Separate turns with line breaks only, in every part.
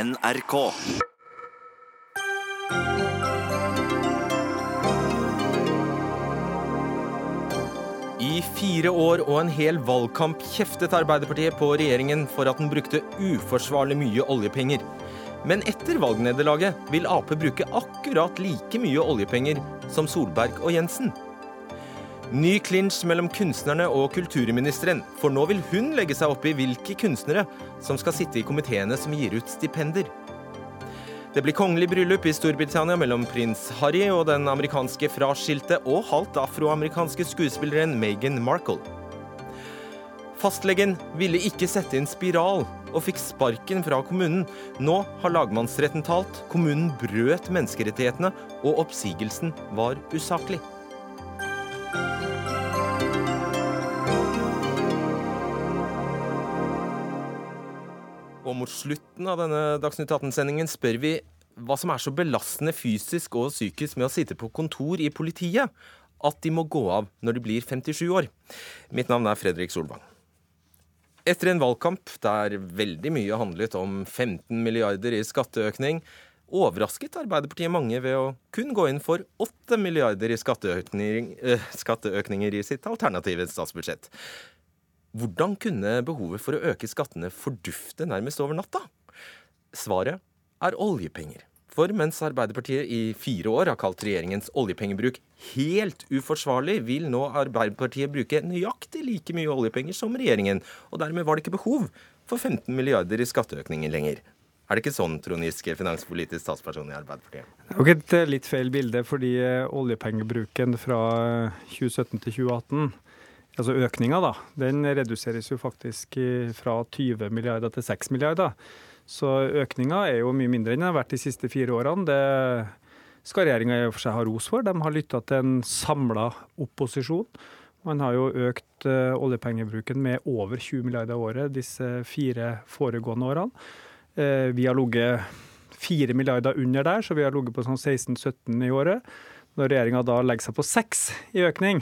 NRK.
I fire år og en hel valgkamp kjeftet Arbeiderpartiet på regjeringen for at den brukte uforsvarlig mye oljepenger. Men etter valgnederlaget vil Ap bruke akkurat like mye oljepenger som Solberg og Jensen. Ny klinsj mellom kunstnerne og kulturministeren, for nå vil hun legge seg opp i hvilke kunstnere som skal sitte i komiteene som gir ut stipender. Det blir kongelig bryllup i Storbritannia mellom prins Harry og den amerikanske fraskilte og halvt afroamerikanske skuespilleren Meghan Markle. Fastlegen ville ikke sette inn spiral, og fikk sparken fra kommunen. Nå har lagmannsretten talt. Kommunen brøt menneskerettighetene, og oppsigelsen var usaklig. Mot slutten av denne Dagsnytt 18-sendingen spør vi hva som er så belastende fysisk og psykisk med å sitte på kontor i politiet at de må gå av når de blir 57 år. Mitt navn er Fredrik Solvang. Etter en valgkamp der veldig mye handlet om 15 milliarder i skatteøkning, overrasket Arbeiderpartiet mange ved å kun gå inn for 8 milliarder i skatteøkninger, øh, skatteøkninger i sitt alternative statsbudsjett. Hvordan kunne behovet for å øke skattene fordufte nærmest over natta? Svaret er oljepenger. For mens Arbeiderpartiet i fire år har kalt regjeringens oljepengebruk helt uforsvarlig, vil nå Arbeiderpartiet bruke nøyaktig like mye oljepenger som regjeringen, og dermed var det ikke behov for 15 milliarder i skatteøkninger lenger. Er det ikke sånn, Trond Giske, finanspolitisk statsperson i Arbeiderpartiet?
Det er nok et eh, litt feil bilde, fordi eh, oljepengebruken fra 2017 til 2018 Altså økninga, da, den reduseres jo faktisk fra 20 milliarder til 6 milliarder. Så økninga er jo mye mindre enn den har vært de siste fire årene. Det skal regjeringa i og for seg ha ros for. De har lytta til en samla opposisjon. Man har jo økt uh, oljepengebruken med over 20 milliarder i året disse fire foregående årene. Uh, vi har ligget 4 milliarder under der, så vi har ligget på sånn 16-17 i året. Når regjeringa da legger seg på 6 i økning,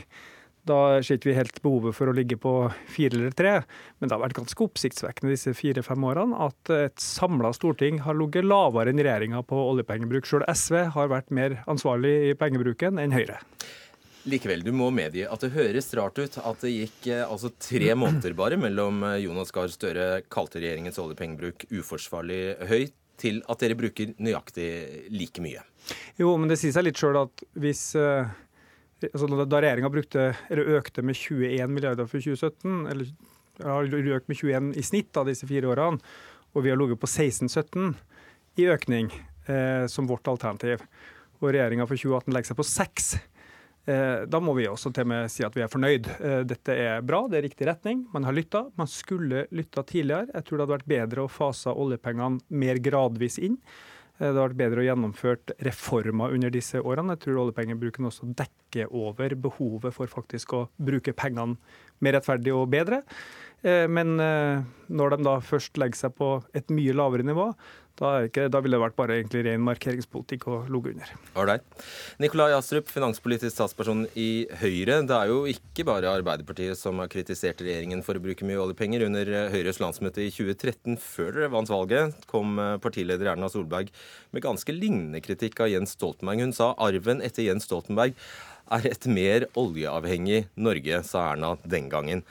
da ser vi helt behovet for å ligge på fire eller tre, men det har vært ganske oppsiktsvekkende disse fire-fem årene at et samla storting har ligget lavere enn regjeringa på oljepengebruk. Selv SV har vært mer ansvarlig i pengebruken enn Høyre.
Likevel, du må medgi at det høres rart ut at det gikk eh, altså tre måneder bare mellom eh, Jonas Gahr Støre kalte regjeringens oljepengebruk uforsvarlig høy, til at dere bruker nøyaktig like mye.
Jo, men det sier seg litt sjøl at hvis uh altså Da regjeringa økte med 21 milliarder for 2017, eller har økt med 21 i snitt av disse fire årene, og vi har ligget på 16-17 i økning eh, som vårt alternativ, og regjeringa for 2018 legger seg på 6 eh, da må vi også til og med si at vi er fornøyd. Eh, dette er bra, det er riktig retning. Man har lytta. Man skulle lytta tidligere. Jeg tror det hadde vært bedre å fase oljepengene mer gradvis inn. Eh, det har vært bedre å gjennomføre reformer under disse årene. Jeg tror oljepengebruken også dekker over behovet for faktisk å bruke pengene mer rettferdig og bedre. Eh, men eh, når de da først legger seg på et mye lavere nivå, da, ikke, da ville det vært bare egentlig ren markeringspolitikk å ligge under.
Alright. Nikolai Astrup, finanspolitisk statsperson i Høyre. Det er jo ikke bare Arbeiderpartiet som har kritisert regjeringen for å bruke mye oljepenger. Under Høyres landsmøte i 2013, før dere vant valget, kom partileder Erna Solberg med ganske lignende kritikk av Jens Stoltenberg. Hun sa arven etter Jens Stoltenberg er et mer oljeavhengig Norge, sa Erna den gangen.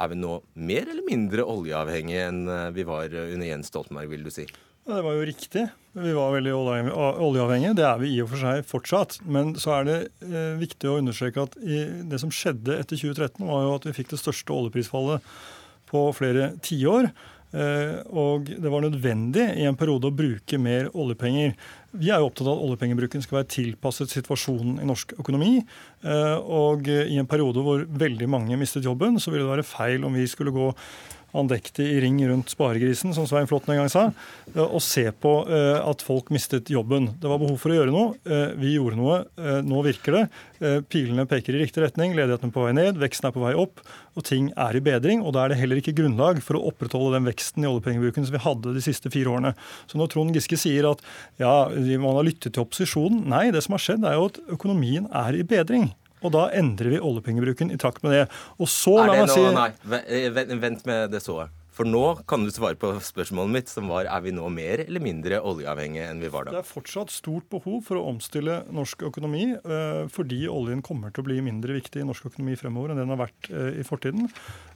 Er vi nå mer eller mindre oljeavhengige enn vi var under Jens Stoltenberg, vil du si?
Ja, det var jo riktig. Vi var veldig oljeavhengige. Det er vi i og for seg fortsatt. Men så er det eh, viktig å understreke at det som skjedde etter 2013, var jo at vi fikk det største oljeprisfallet på flere tiår. Eh, og det var nødvendig i en periode å bruke mer oljepenger. Vi er jo opptatt av at oljepengebruken skal være tilpasset situasjonen i norsk økonomi. Eh, og i en periode hvor veldig mange mistet jobben, så ville det være feil om vi skulle gå andektig i ring rundt sparegrisen, som Svein Flåtten en gang sa, eh, og se på eh, at folk mistet jobben. Det var behov for å gjøre noe. Eh, vi gjorde noe. Nå virker det. Pilene peker i riktig retning. Ledigheten er på vei ned, veksten er på vei opp, og ting er i bedring. Og da er det heller ikke grunnlag for å opprettholde den veksten i oljepengebruken som vi hadde de siste fire årene. Så når Trond Giske sier at ja, man har lyttet til opposisjonen, nei, det som har skjedd er jo at økonomien er i bedring. Og da endrer vi oljepengebruken i takt med det. Og så,
la meg si Nei, vent med det så. For nå kan du svare på spørsmålet mitt, som var er vi nå mer eller mindre oljeavhengige enn vi var da?
Det er fortsatt stort behov for å omstille norsk økonomi, eh, fordi oljen kommer til å bli mindre viktig i norsk økonomi fremover enn den har vært eh, i fortiden.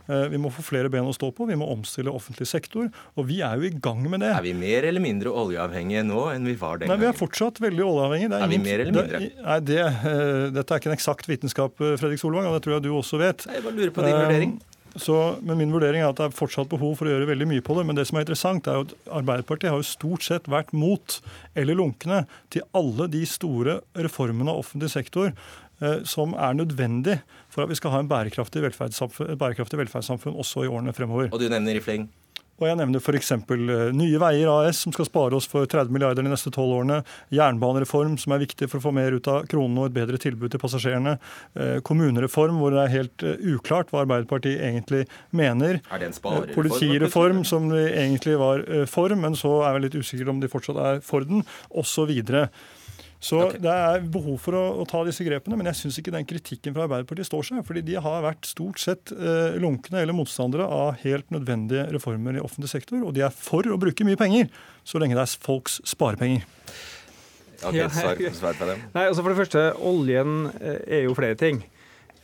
Eh, vi må få flere ben å stå på, vi må omstille offentlig sektor. Og vi er jo i gang med det.
Er vi mer eller mindre oljeavhengige nå enn vi var den
gangen? Nei, Vi er fortsatt veldig oljeavhengige.
Er, er vi mer eller mindre?
Det, nei, det, Dette er ikke en eksakt vitenskap, Fredrik Solvang, og det tror jeg du også vet.
Jeg bare lurer på din vurdering.
Så, men Min vurdering er at det er fortsatt behov for å gjøre veldig mye på det. Men det som er interessant er at Arbeiderpartiet har jo stort sett vært mot eller lunkne til alle de store reformene av offentlig sektor Eh, som er nødvendig for at vi skal ha en bærekraftig velferdssamfunn, bærekraftig velferdssamfunn også i årene fremover.
Og du nevner i fleng?
Og jeg nevner f.eks. Eh, Nye Veier AS, som skal spare oss for 30 milliarder de neste tolv årene. Jernbanereform, som er viktig for å få mer ut av kronene og et bedre tilbud til passasjerene. Eh, kommunereform, hvor det er helt uklart hva Arbeiderpartiet egentlig mener.
Er det en sparereform?
Politireform, som de egentlig var for, men så er vi litt usikre om de fortsatt er for den, osv. Så okay. det er behov for å, å, ta disse grepene, men jeg syns ikke den kritikken fra Arbeiderpartiet står seg. fordi de har vært stort sett eh, lunkne eller motstandere av helt nødvendige reformer i offentlig sektor. Og de er for å bruke mye penger, så lenge det er folks sparepenger.
Ok, svar, svar på det.
Nei, altså For det første, oljen eh, er jo flere ting.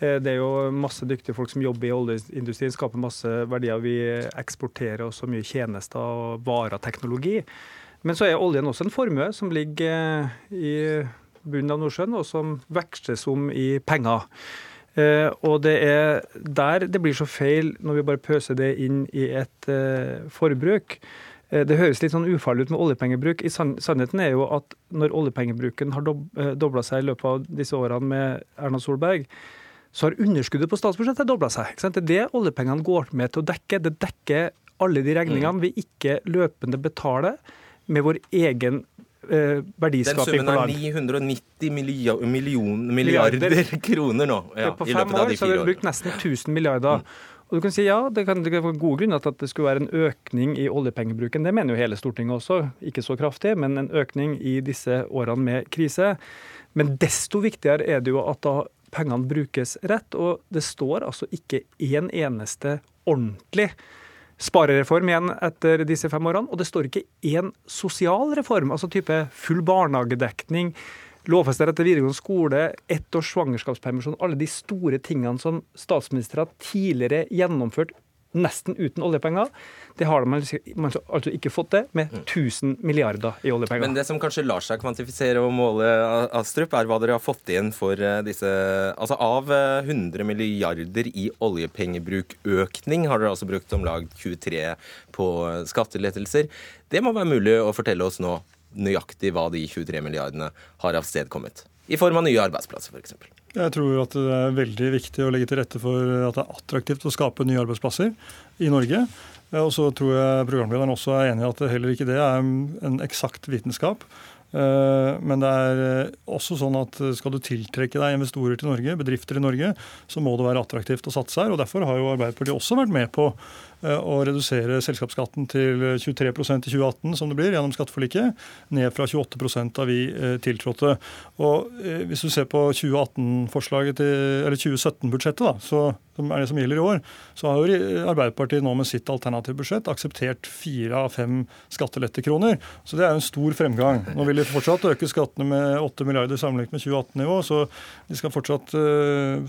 Eh, det er jo masse dyktige folk som jobber i oljeindustrien, skaper masse verdier. Vi eksporterer også mye tjenester og varer og teknologi. Men så er oljen også en formue som ligger eh, i bunnen av Nordsjøen, og som veksles om i penger. Eh, og det er der det blir så feil når vi bare pøser det inn i et eh, forbruk. Det høres litt sånn ufarlig ut med oljepengebruk. I Sannheten er jo at når oljepengebruken har dobla seg i løpet av disse årene med Erna Solberg, så har underskuddet på statsbudsjettet dobla seg. Det er det oljepengene går med til å dekke. Det dekker alle de regningene mm. vi ikke løpende betaler med vår egen eh, verdiskaping
på lag. Den summen er 990 million, million, milliarder kroner nå.
Ja, på fem år så har vi brukt nesten 1000 milliarder. Mm. Og du kan si ja, Det kan være gode grunner til at det skulle være en økning i oljepengebruken. Det mener jo hele Stortinget også. Ikke så kraftig, men en økning i disse årene med krise. Men desto viktigere er det jo at da pengene brukes rett. Og det står altså ikke én en eneste ordentlig sparereform igjen etter disse fem årene. Og det står ikke én sosial reform, altså type full barnehagedekning, lovfester etter videregående skole, ett års svangerskapspermisjon, alle de store tingene som statsministre tidligere gjennomført nesten uten oljepenger. Det har man altså ikke fått det med 1000 mm. milliarder i oljepenger.
Men det som kanskje lar seg kvantifisere og måle, Astrup, er hva dere har fått igjen for eh, disse Altså av 100 eh, milliarder i oljepengebrukøkning har dere altså brukt om lag 23 på eh, skattelettelser. Det må være mulig å fortelle oss nå nøyaktig hva de 23 milliardene har avstedkommet. I form av nye arbeidsplasser, f.eks.
Jeg tror at det er veldig viktig å legge til rette for at det er attraktivt å skape nye arbeidsplasser i Norge. Og så tror jeg programlederen også er enig i at heller ikke det er en eksakt vitenskap. Eh, men det er eh, også sånn at skal du tiltrekke deg investorer til Norge, bedrifter i Norge, så må det være attraktivt å satse her. og Derfor har jo Arbeiderpartiet også vært med på Eh, å redusere selskapsskatten til 23% i 2018, som det blir, gjennom skatteforliket, ned fra 28% da vi eh, tiltrådte. Og eh, Hvis du ser på 2018-forslaget eller 2017-budsjettet, som er det som gjelder i år, så har jo Arbeiderpartiet nå med sitt alternative budsjett akseptert fire av fem skattelettekroner. Så det er jo en stor fremgang. Nå vil de fortsatt øke skattene med 8 milliarder sammenlignet med 2018-nivå, så de skal fortsatt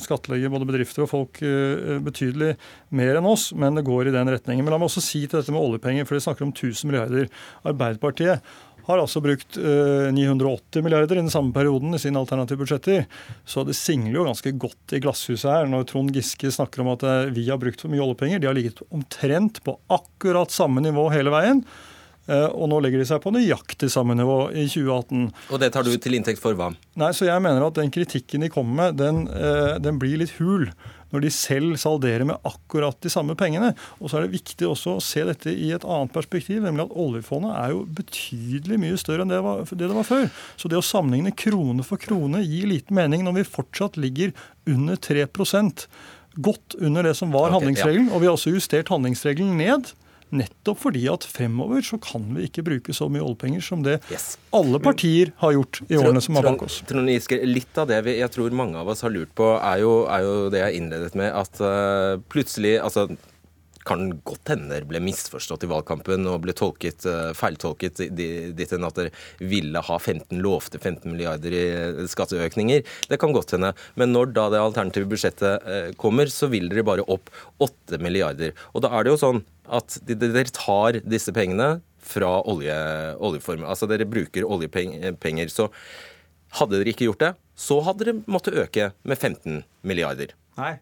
skattlegge både bedrifter og folk betydelig mer enn oss, men det går i den den retningen. Men la meg også si til dette med oljepenger, for de snakker om 1000 milliarder. Arbeiderpartiet har altså brukt 980 eh, milliarder i den samme perioden i sine alternative budsjetter. Så det singler jo ganske godt i glasshuset her når Trond Giske snakker om at eh, vi har brukt for mye oljepenger. De har ligget omtrent på akkurat samme nivå hele veien. Eh, og nå legger de seg på nøyaktig samme nivå i 2018.
Og det tar du til inntekt for hva?
Nei, så jeg mener at den kritikken de kommer med, den, den blir litt hul når de selv salderer med akkurat de samme pengene. Og så er det viktig også å se dette i et annet perspektiv, nemlig at oljefondet er jo betydelig mye større enn det, var, det det var før. Så det å sammenligne krone for krone gir liten mening når vi fortsatt ligger under 3% godt under det som var okay, handlingsregelen. Ja. Og vi har også justert handlingsregelen ned. Nettopp fordi at fremover så kan vi ikke bruke så mye oljepenger som det yes. alle partier har gjort i årene som har bak oss.
Trond Giske, litt av det vi, jeg tror mange av oss har lurt på, er jo, er jo det jeg innledet med, at uh, plutselig altså kan godt hende dere ble misforstått i valgkampen og ble tolket, eh, feiltolket ditt enn at dere ville ha 15, lovte 15 milliarder i eh, skatteøkninger. Det kan godt hende. Men når da det alternative budsjettet eh, kommer, så vil dere bare opp 8 milliarder. Og da er det jo sånn at dere tar disse pengene fra olje, oljeformen. Altså dere bruker oljepenger. Så hadde dere ikke gjort det, så hadde dere måttet øke med 15 milliarder.
Nei,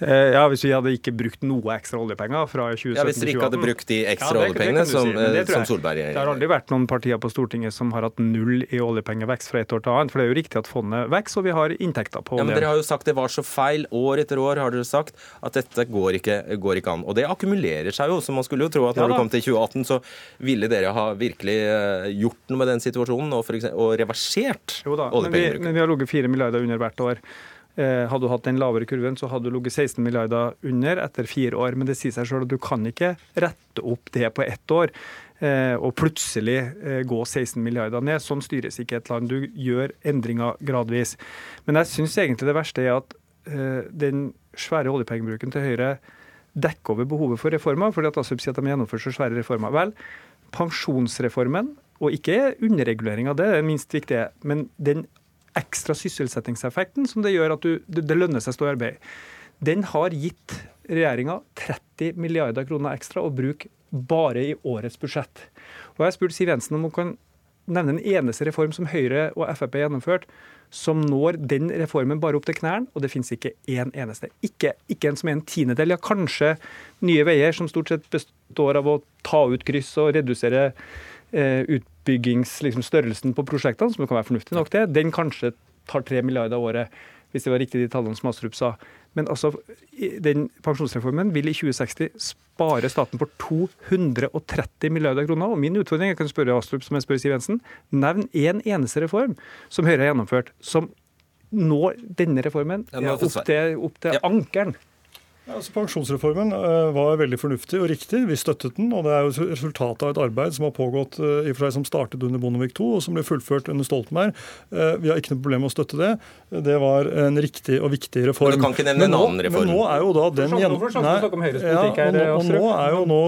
ja, Hvis vi hadde ikke brukt noe ekstra oljepenger fra 2017 til 2018.
Ja, Hvis dere ikke hadde brukt de ekstra ja, oljepengene som, si, som Solberg
Det har aldri vært noen partier på Stortinget som har hatt null i oljepengevekst fra et år til annet. For det er jo riktig at fondet vokser, og vi har inntekter på
olje. Ja, men Dere har jo sagt det var så feil. År etter år har dere sagt at dette går ikke, går ikke an. Og det akkumulerer seg jo, så man skulle jo tro at når ja, det kom til 2018, så ville dere ha virkelig eh, gjort noe med den situasjonen og, eksempel, og reversert oljepengebruken.
Men, men vi har ligget fire milliarder under hvert år. Eh, hadde du hatt den lavere kurven, så hadde du ligget 16 milliarder under etter fire år. Men det sier seg selv at du kan ikke rette opp det på ett år eh, og plutselig eh, gå 16 milliarder ned. Sånn styres ikke et land. Du gjør endringer gradvis. Men jeg syns egentlig det verste er at den svære oljepengebruken til Høyre dekker over behovet for reformer, fordi at Asup sier at de har gjennomført så svære reformer. Vel, pensjonsreformen, og ikke underreguleringa, det er minst viktig, men den ekstra sysselsettingseffekten som det gjør at du, det, lønner seg å stå i arbeid, den har gitt regjeringa 30 milliarder kroner ekstra å bruke bare i årets budsjett. Og Jeg spurte Siv Jensen om hun kan nevne en eneste reform som Høyre og Frp gjennomført, som når den reformen bare opp til knærne, og det finnes ikke én eneste. Ikke, ikke, en som er en tiendedel. Ja, kanskje Nye Veier, som stort sett består av å ta ut kryss og redusere eh, ut, utbyggingsstørrelsen liksom, på prosjektene, som kan være fornuftig nok det, den kanskje tar tre milliarder av året, hvis det var riktig de tallene som Astrup sa. Men altså, den pensjonsreformen vil i 2060 spare staten for 230 milliarder kroner. Og min utfordring, jeg kan spørre Astrup som jeg spør Siv Jensen, nevn én en eneste reform som Høyre har gjennomført, som når denne reformen opp til, opp til ja. ankeren.
Altså Pensjonsreformen uh, var veldig fornuftig og riktig. Vi støttet den. og Det er jo resultatet av et arbeid som har pågått uh, i og for seg som startet under Bondevik II, og som ble fullført under Stoltenberg. Uh, vi har ikke noe problem med å støtte det. Det var en riktig og viktig reform.
Men du kan ikke nevne en annen reform?
Men nå er jo da den
gjennom... Nei, ja, og, nå,
og nå er jo nå,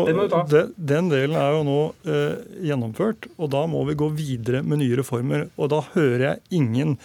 den, den delen er jo nå gjennomført, og da må vi gå videre med nye reformer. Og da hører jeg ingen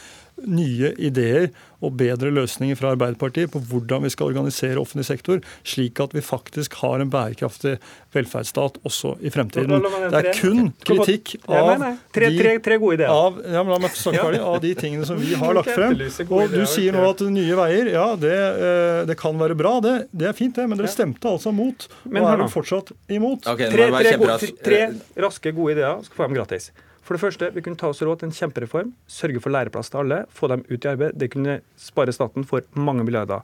nye ideer og bedre løsninger fra Arbeiderpartiet på hvordan vi skal organisere offentlig sektor, slik at vi faktisk har en bærekraftig velferdsstat også i fremtiden. Det er kun kritikk av,
tre, tre, tre gode ideer.
Av, ja, men la meg snakke ferdig, av de tingene som vi har lagt frem. Og du sier nå at Nye Veier, ja, det, eh, det kan være bra, det. Det er fint, det. Men dere stemte altså mot, og er fortsatt imot.
Okay, tre, tre, tre raske, gode ideer skal få dem gratis. For det første, vi kunne ta oss råd til en kjempereform. Sørge for læreplass til alle. Få dem ut i arbeid. Det kunne spare staten for mange milliarder.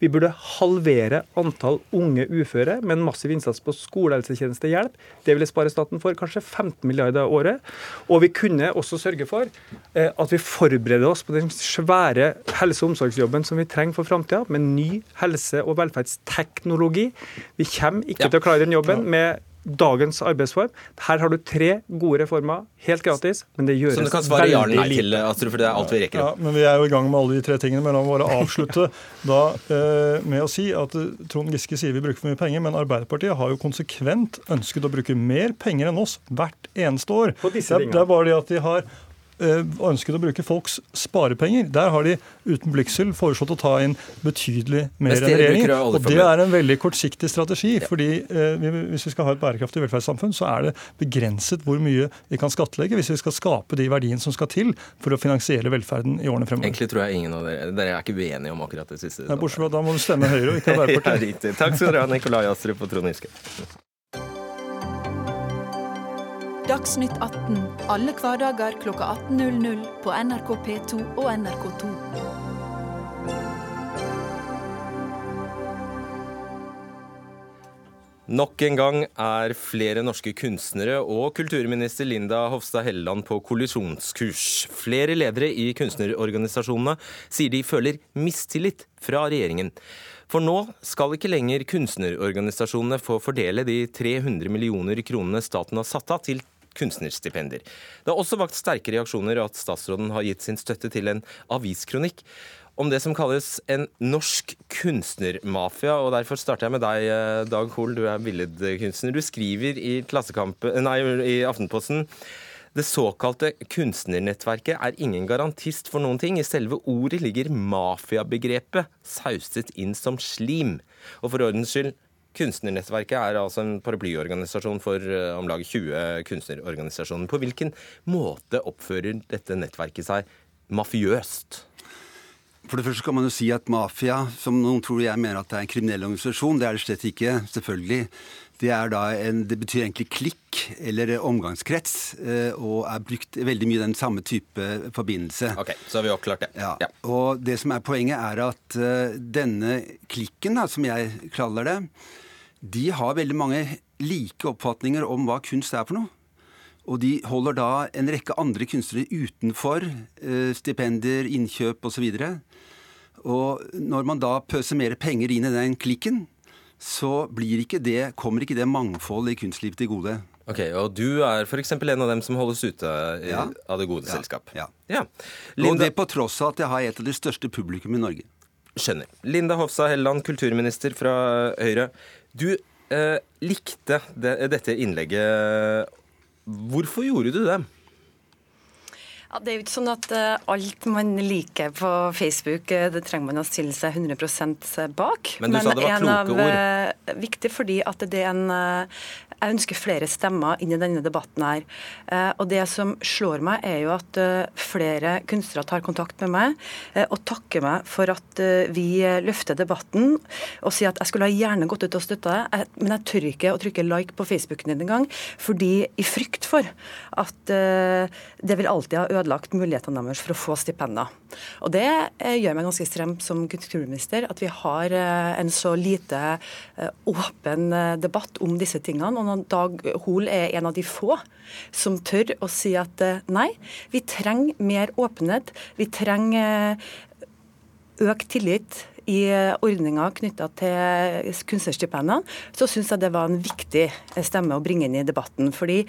Vi burde halvere antall unge uføre med en massiv innsats på skolehelsetjeneste hjelp. Det ville spare staten for kanskje 15 milliarder i året. Og vi kunne også sørge for eh, at vi forbereder oss på den svære helse- og omsorgsjobben som vi trenger for framtida, med ny helse- og velferdsteknologi. Vi kommer ikke ja. til å klare den jobben med dagens arbeidsform. Her har du tre gode reformer, helt gratis, men det gjøres veldig lite. Som du kan svare ja eller nei til,
Astrup, for det er alt vi rekker.
Ja, men vi er jo i gang med alle de tre tingene. Men la meg bare avslutte da eh, med å si at eh, Trond Giske sier vi bruker for mye penger, men Arbeiderpartiet har jo konsekvent ønsket å bruke mer penger enn oss hvert eneste år. Det er, det er bare det at de har ønsket å bruke folks sparepenger. Der har de uten blygsel foreslått å ta inn betydelig mer enn regjeringen. Og det er en veldig kortsiktig strategi. Fordi eh, Hvis vi skal ha et bærekraftig velferdssamfunn, så er det begrenset hvor mye vi kan skattlegge hvis vi skal skape de verdiene som skal til for å finansiere velferden i årene fremover.
Egentlig tror jeg ingen av dere Dere er ikke uenige om akkurat det siste.
Bortsett fra da må du stemme Høyre og ikke Arbeiderpartiet.
ja, riktig. Takk skal dere ha, Nikolai Astrup og Trond Giske.
Dagsnytt 18 alle hverdager kl 18.00 på NRK P2 og NRK2.
Nok en gang er flere norske kunstnere og kulturminister Linda Hofstad Helleland på kollisjonskurs. Flere ledere i kunstnerorganisasjonene sier de føler mistillit fra regjeringen. For nå skal ikke lenger kunstnerorganisasjonene få fordele de 300 millioner kronene staten har satt av til kunstnerstipender. Det har også vakt sterke reaksjoner at statsråden har gitt sin støtte til en aviskronikk om det som kalles en norsk kunstnermafia. og Derfor starter jeg med deg, eh, Dag Hoel. Du er billedkunstner. Du skriver i, nei, i Aftenposten det såkalte kunstnernettverket er ingen garantist for noen ting. I selve ordet ligger mafiabegrepet sauset inn som slim. Og for ordens skyld, Kunstnernettverket er altså en paraplyorganisasjon for eh, om lag 20 kunstnerorganisasjoner. På hvilken måte oppfører dette nettverket seg mafiøst?
For det første kan man jo si at mafia, som noen tror jeg mener at det er en kriminell organisasjon, det er det slett ikke, selvfølgelig. Det, en, det betyr egentlig klikk eller omgangskrets, eh, og er brukt veldig mye den samme type forbindelse.
Ok, Så har vi oppklart det.
Ja. ja. Og det som er poenget, er at denne klikken, da, som jeg kaller det, de har veldig mange like oppfatninger om hva kunst er for noe. Og de holder da en rekke andre kunstnere utenfor eh, stipendier, innkjøp osv. Og, og når man da pøser mer penger inn i den klikken, så ikke det, kommer ikke det mangfold i kunstlivet til gode.
Ok, Og du er f.eks. en av dem som holdes ute i, ja. av det gode
ja.
selskap.
Ja. ja. Linda... Og det på tross av at jeg har et av de største publikum i Norge.
Skjønner. Linda Hofstad Helleland, kulturminister fra Høyre. Du eh, likte det, dette innlegget Hvorfor gjorde du det?
Ja, det er jo ikke sånn at uh, alt man liker på Facebook, uh, det trenger man å stille seg 100 bak.
Men du Men sa det var kloke ord.
Uh, viktig fordi at det er en jeg ønsker flere stemmer inn i denne debatten. her. Og Det som slår meg, er jo at flere kunstnere tar kontakt med meg og takker meg for at vi løfter debatten og sier at jeg skulle ha gjerne gått ut og støtta det, men jeg tør ikke å trykke like på Facebooken din engang, fordi i frykt for at det vil alltid ha ødelagt mulighetene deres for å få stipender. Og Det eh, gjør meg ganske stremt som kulturminister, at vi har eh, en så lite eh, åpen debatt om disse tingene. Og Dag Hol er en av de få som tør å si at nei, vi trenger mer åpenhet. Vi trenger økt tillit i ordninga knytta til kunstnerstipendene, så syns jeg det var en viktig stemme å bringe inn i debatten. Fordi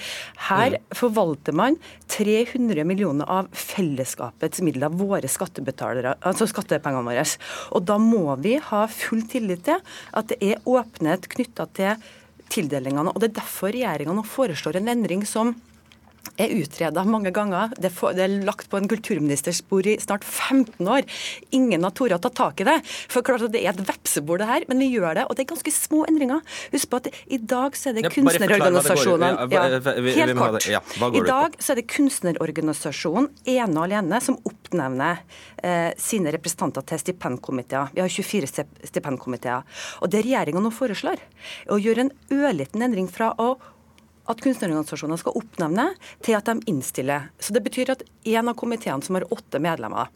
her mm. forvalter man 300 millioner av fellesskapets midler, våre skattebetalere, altså skattepengene våre. Og da må vi ha full tillit til at det er åpenhet knytta til tildelingene. Og det er derfor regjeringa nå foreslår en endring som er utreda mange ganger. Det, er lagt på en kulturministers bord i snart 15 år. Ingen har tort å ta tak i det. For klart at Det er et vepsebord, det her, men vi gjør det. Og det er ganske små endringer. Husk på at i dag så er det kunstnerorganisasjonene ja, Helt kort. I dag så er det kunstnerorganisasjonen ene og alene som oppnevner eh, sine representanter til stipendkomiteer. Vi har 24 stipendkomiteer. Og det regjeringa nå foreslår, er å gjøre en ørliten endring fra å at kunstnerorganisasjonene skal oppnevne, til at de innstiller. Så Det betyr at en av komiteene som har åtte medlemmer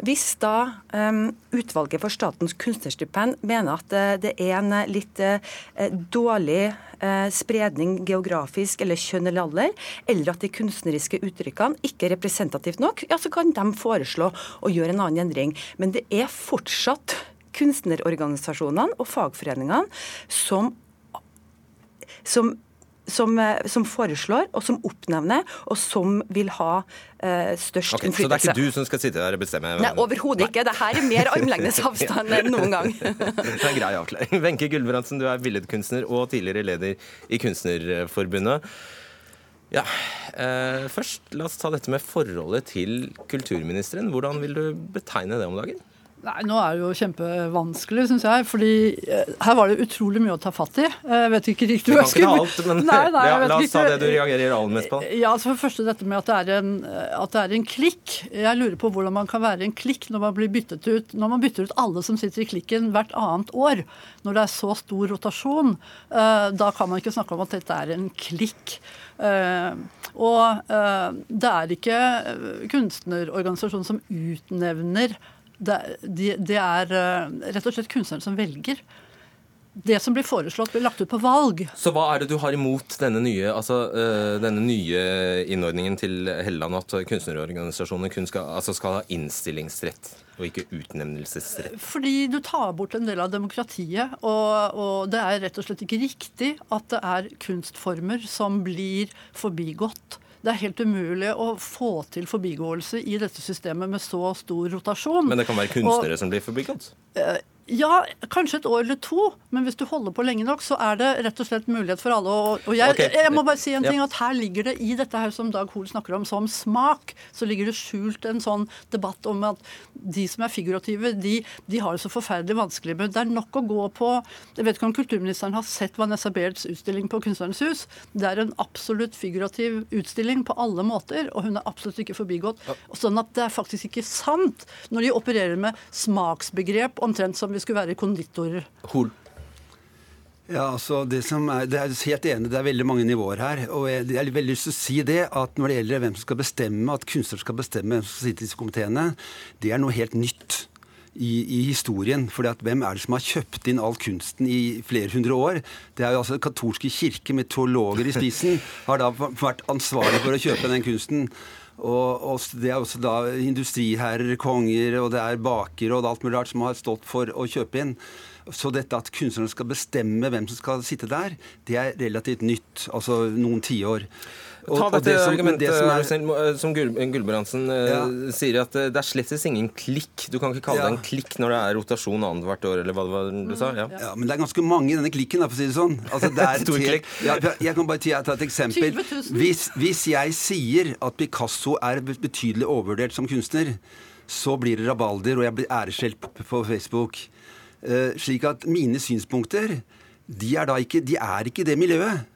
hvis da um, utvalget for Statens kunstnerstipend mener at uh, det er en uh, litt uh, dårlig spredning geografisk eller kjønn eller alder, eller at de kunstneriske uttrykkene ikke er representativt nok, ja, så kan de foreslå å gjøre en annen endring. Men det er fortsatt kunstnerorganisasjonene og fagforeningene som som som, eh, som, foreslår, og som oppnevner, og som vil ha uh, størst okay, innflytelse.
Så det er ikke du som skal sitte der og bestemme?
Nei, overhodet ikke. Det her er mer armlengdes avstand enn noen gang.
det er en grei avklaring. Wenche Gulbrandsen, du er billedkunstner og tidligere leder i Kunstnerforbundet. Ja, eh, Først, la oss ta dette med forholdet til kulturministeren. Hvordan vil du betegne det om dagen?
Nei, Nå er det jo kjempevanskelig, syns jeg. fordi eh, her var det utrolig mye å ta fatt i. Jeg vet ikke riktig
hva jeg skulle alt, men nei, nei, ja, La oss ta det du reagerer aller mest på.
Ja, altså for det første dette med at det, er en, at det er en klikk. Jeg lurer på hvordan man kan være en klikk når man blir byttet ut når man bytter ut alle som sitter i klikken hvert annet år. Når det er så stor rotasjon. Eh, da kan man ikke snakke om at dette er en klikk. Uh, og det er ikke kunstnerorganisasjonen som utnevner det, de, det er uh, rett og slett kunstneren som velger. Det som blir foreslått, blir lagt ut på valg.
Så hva er det du har imot denne nye, altså, uh, denne nye innordningen til Helleland, at kunstnerorganisasjonene kun skal, altså skal, ha innstillingsrett og ikke utnevnelsesrett?
Fordi du tar bort en del av demokratiet. Og, og det er rett og slett ikke riktig at det er kunstformer som blir forbigått det er helt umulig å få til forbigåelse i dette systemet med så stor rotasjon.
Men det kan være kunstnere og, som blir forbigått?
Ja, kanskje et år eller to, men hvis du holder på lenge nok, så er det rett og slett mulighet for alle. Og, jeg, okay. jeg, må bare si en ting, at her ligger det i dette her som Dag Hoel snakker om, som smak, så ligger det skjult en sånn debatt om at de som er figurative, de, de har det så forferdelig vanskelig. Men det er nok å gå på Jeg vet ikke om kulturministeren har sett Vanessa Bairds utstilling på Kunstnernes hus. Det er en absolutt figurativ utstilling på alle måter, og hun er absolutt ikke forbigått. Sånn at det er faktisk ikke sant når de opererer med smaksbegrep omtrent som vi skulle være konditorer.
Hol.
Ja, altså det som er, det er helt enig, det er veldig mange nivåer her. og Jeg, jeg har veldig lyst til å si det, at når det gjelder hvem som skal bestemme, at kunstnere skal bestemme hvem som skal sitte i disse komiteene, det er noe helt nytt. I, i, historien. fordi at Hvem er det som har kjøpt inn all kunsten i flere hundre år? Det er jo altså katolske kirke med teologer i spissen har da vært ansvarlig for å kjøpe den kunsten. Og, og, Det er også da industriherrer, konger og det er bakere og alt mulig rart som har stått for å kjøpe inn. Så dette at kunstnerne skal bestemme hvem som skal sitte der, det er relativt nytt. Altså noen tiår.
Ta dette det som, argumentet det som, er, eh, som Gulbrandsen eh, ja. sier, at eh, det er slettes ingen klikk. Du kan ikke kalle ja. det en klikk når det er rotasjon annethvert år, eller hva det var du sa?
Ja. ja. Men det er ganske mange i denne klikken, for å si det sånn. Altså, det er
Stor klikk.
jeg kan bare ta et eksempel. Hvis, hvis jeg sier at Picasso er betydelig overvurdert som kunstner, så blir det rabalder, og jeg blir æreskjelt på Facebook. Uh, slik at mine synspunkter de er da ikke, de er ikke det miljøet.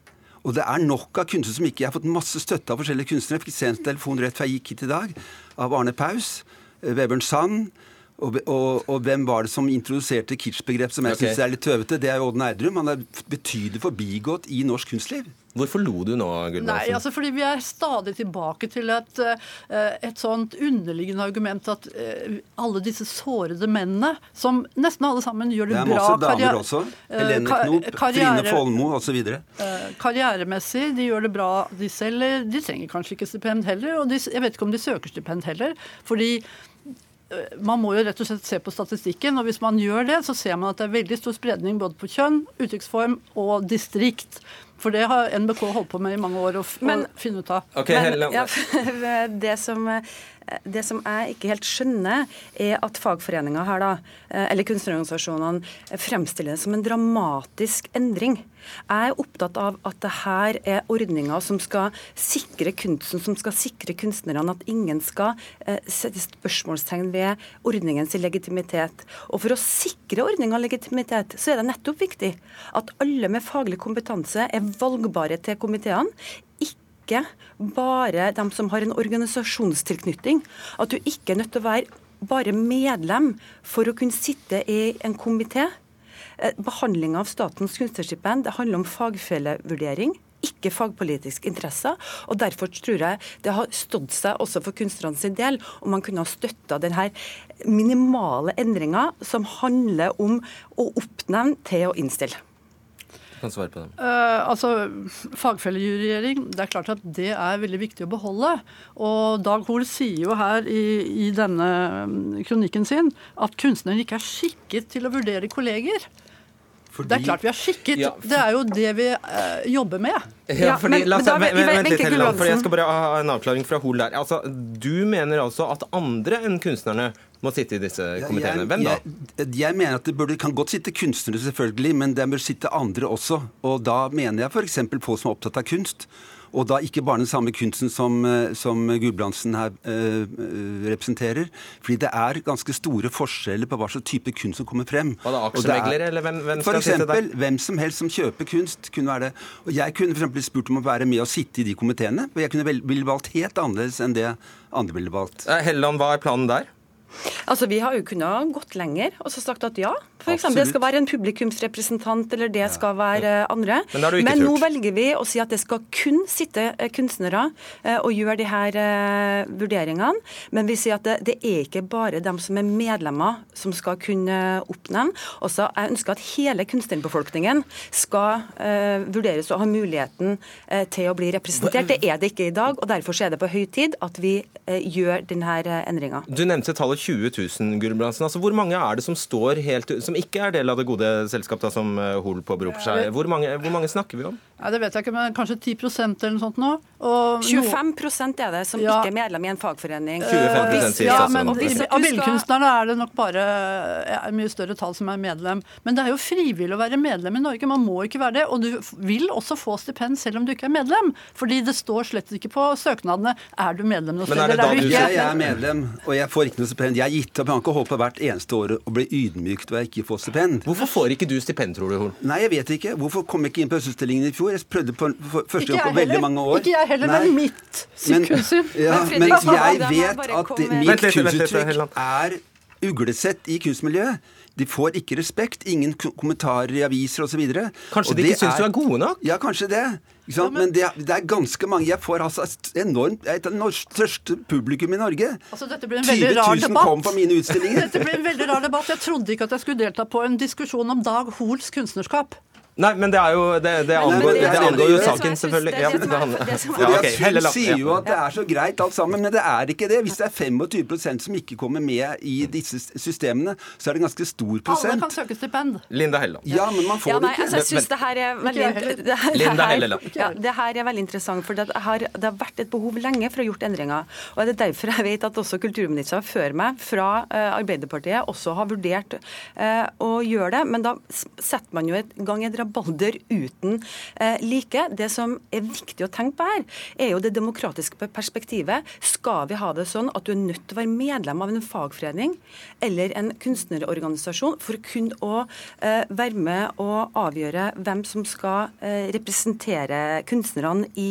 Og det er nok av kunstnere som ikke Jeg har fått masse støtte av forskjellige kunstnere. Jeg fikk en telefon rett før jeg gikk hit i dag, av Arne Paus, eh, Webern Sand. Og, og, og, hvem var det som introduserte kitsch-begrep som jeg okay. syns er litt tøvete? Det er jo Odd Nerdrum. Han er betydelig forbigått i norsk kunstliv.
Hvorfor lo du nå, Gulbrandsen?
Nei, altså fordi Vi er stadig tilbake til et, eh, et sånt underliggende argument at eh, alle disse sårede mennene, som nesten alle sammen gjør det, bra
Det er masse damer også. Eh, Helene Knop, Trine Folmo osv.
Karrieremessig, de gjør det bra de selger. De trenger kanskje ikke stipend heller, og de, jeg vet ikke om de søker stipend heller. fordi man må jo rett og slett se på statistikken, og hvis man gjør det, så ser man at det er veldig stor spredning både på kjønn, uttrykksform og distrikt. For det har NBK holdt på med i mange år å, Men, finne ut av.
Okay, Men, ja,
det som det som jeg ikke helt skjønner, er at fagforeninga her, da, eh, eller kunstnerorganisasjonene, fremstiller det som en dramatisk endring. Jeg er opptatt av at det her er ordninger som skal sikre kunsten, som skal sikre kunstnerne. At ingen skal eh, sette spørsmålstegn ved ordningens legitimitet. Og for å sikre ordninga legitimitet, så er det nettopp viktig at alle med faglig kompetanse er valgbare til komiteene ikke bare dem som har en organisasjonstilknytning. At du ikke er nødt til å være bare medlem for å kunne sitte i en komité. Eh, Behandlinga av statens kunstnerstipend handler om fagfellevurdering ikke fagpolitiske interesser. og Derfor tror jeg det har stått seg også for kunstnerne sin del om man kunne ha støtta denne minimale endringa som handler om å oppnevne til å innstille
kan svare på dem?
Uh, altså, Fagfellejuryering, det er klart at det er veldig viktig å beholde. Og Dag Hoel sier jo her i, i denne mm, kronikken sin at kunstneren ikke er skikket til å vurdere kolleger. Fordi... Det er klart vi har skikket. Ja, for... Det er jo det vi uh, jobber med.
Ja, fordi, men, oss, men, vent litt, Helleland, for Jeg skal bare ha en avklaring fra Hoel der. Altså, du mener altså at andre enn kunstnerne må sitte i disse komiteene. Hvem da?
Jeg, jeg mener at det burde, kan godt sitte kunstnere, selvfølgelig, men det bør sitte andre også. Og da mener jeg f.eks. folk som er opptatt av kunst. Og da ikke bare den samme kunsten som, eh, som Gulbrandsen her øh, representerer. Fordi det er ganske store forskjeller på hva slags type kunst som kommer frem.
Var det aksjemeglere, eller hvem, hvem
sitte der? Hvem som helst som kjøper kunst kunne være det. Og jeg kunne f.eks. spurt om å være med og sitte i de komiteene. Og jeg kunne ville valgt helt annerledes enn det andre ville valgt.
Helleland, hva er planen der?
Altså, Vi har jo kunnet gått lenger og så sagt at ja, f.eks. det skal være en publikumsrepresentant, eller det skal være andre. Men, Men nå velger vi å si at det skal kun sitte eh, kunstnere eh, og gjøre de her eh, vurderingene. Men vi sier at det, det er ikke bare dem som er medlemmer som skal kunne oppnevne. Også, jeg ønsker at hele kunstnerbefolkningen skal uh, vurderes og ha muligheten uh, til å bli representert. Det er det ikke i dag, og derfor er det på høy tid at vi uh, gjør denne endringa.
Du nevnte tallet 20 000, Gulbrandsen. Altså, hvor mange er det som står helt som ikke er del av det gode selskap da, som eh, Hol påberoper seg? Hvor mange, hvor mange snakker vi om?
Nei, Det vet jeg ikke, men kanskje 10% eller noe sånt nå. Og
25% er det som
Ja.
ikke er medlem i en fagforening.
25
Og hvis-
sier
ja, men Av billedkunstnerne er det nok bare ja, mye større tall som er medlem. Men det er jo frivillig å være medlem i Norge. Man må ikke være det. Og du vil også få stipend selv om du ikke er medlem. Fordi det står slett ikke på søknadene er du medlem noe
Men er det da
du sier?
Jeg er medlem, og jeg får ikke noe stipend. Jeg har gitt opp. Jeg kan ikke holde på hvert eneste år og bli ydmykt ved ikke får stipend.
Hvorfor får ikke du stipend, tror du, Horn?
Nei, jeg vet ikke. Hvorfor kom jeg ikke inn på Østutstillingen i fjor? Jeg prøvde på for første
Ikke
gang
på
på veldig mange år.
Ikke jeg heller,
Nei.
men mitt
Men, ja,
Men
men jeg vet at mitt kunstuttrykk er uglesett i kunstmiljøet. De får ikke respekt, ingen kommentarer i aviser osv.
Kanskje de ikke syns du er gode nok?
Ja, kanskje det. Ikke sant? men det er, det er ganske mange. Jeg får altså enormt Jeg er et av det største publikum i Norge.
Altså, dette blir en
20
veldig rar
000 kom
debatt.
på mine utstillinger.
Dette blir en veldig rar debatt. Jeg trodde ikke at jeg skulle delta på en diskusjon om Dag Hoels kunstnerskap.
Nei, men det er jo Det, det, angår, det,
det
angår jo saken, selvfølgelig.
det
Ja,
det som er-
handler-
det som
ja,
Fordi
ok,
at
Helle
Hun sier jo at det er så greit alt sammen, men det er ikke det. Hvis det er 25 som ikke kommer med i disse systemene, så er det en ganske stor prosent.
Alle kan søke stipend.
Linda Helleland.
Ja, men man får
Ja, nei,
det ikke.
altså, jeg synes det her er veldig det her-
Linda Helleland.
Ja, det her er veldig interessant, for det har, det har vært et behov lenge for å ha gjort endringer. Og det er derfor jeg vet at også kulturministeren før meg fra eh, Arbeiderpartiet også har vurdert eh, å gjøre det. Men da setter man jo i gang et rabalder uten eh, like. Det som er viktig å tenke på her, er jo det demokratiske perspektivet. Skal vi ha det sånn at du er nødt til å være medlem av en fagforening eller en kunstnerorganisasjon for kun å eh, være med og avgjøre hvem som skal eh, representere kunstnerne i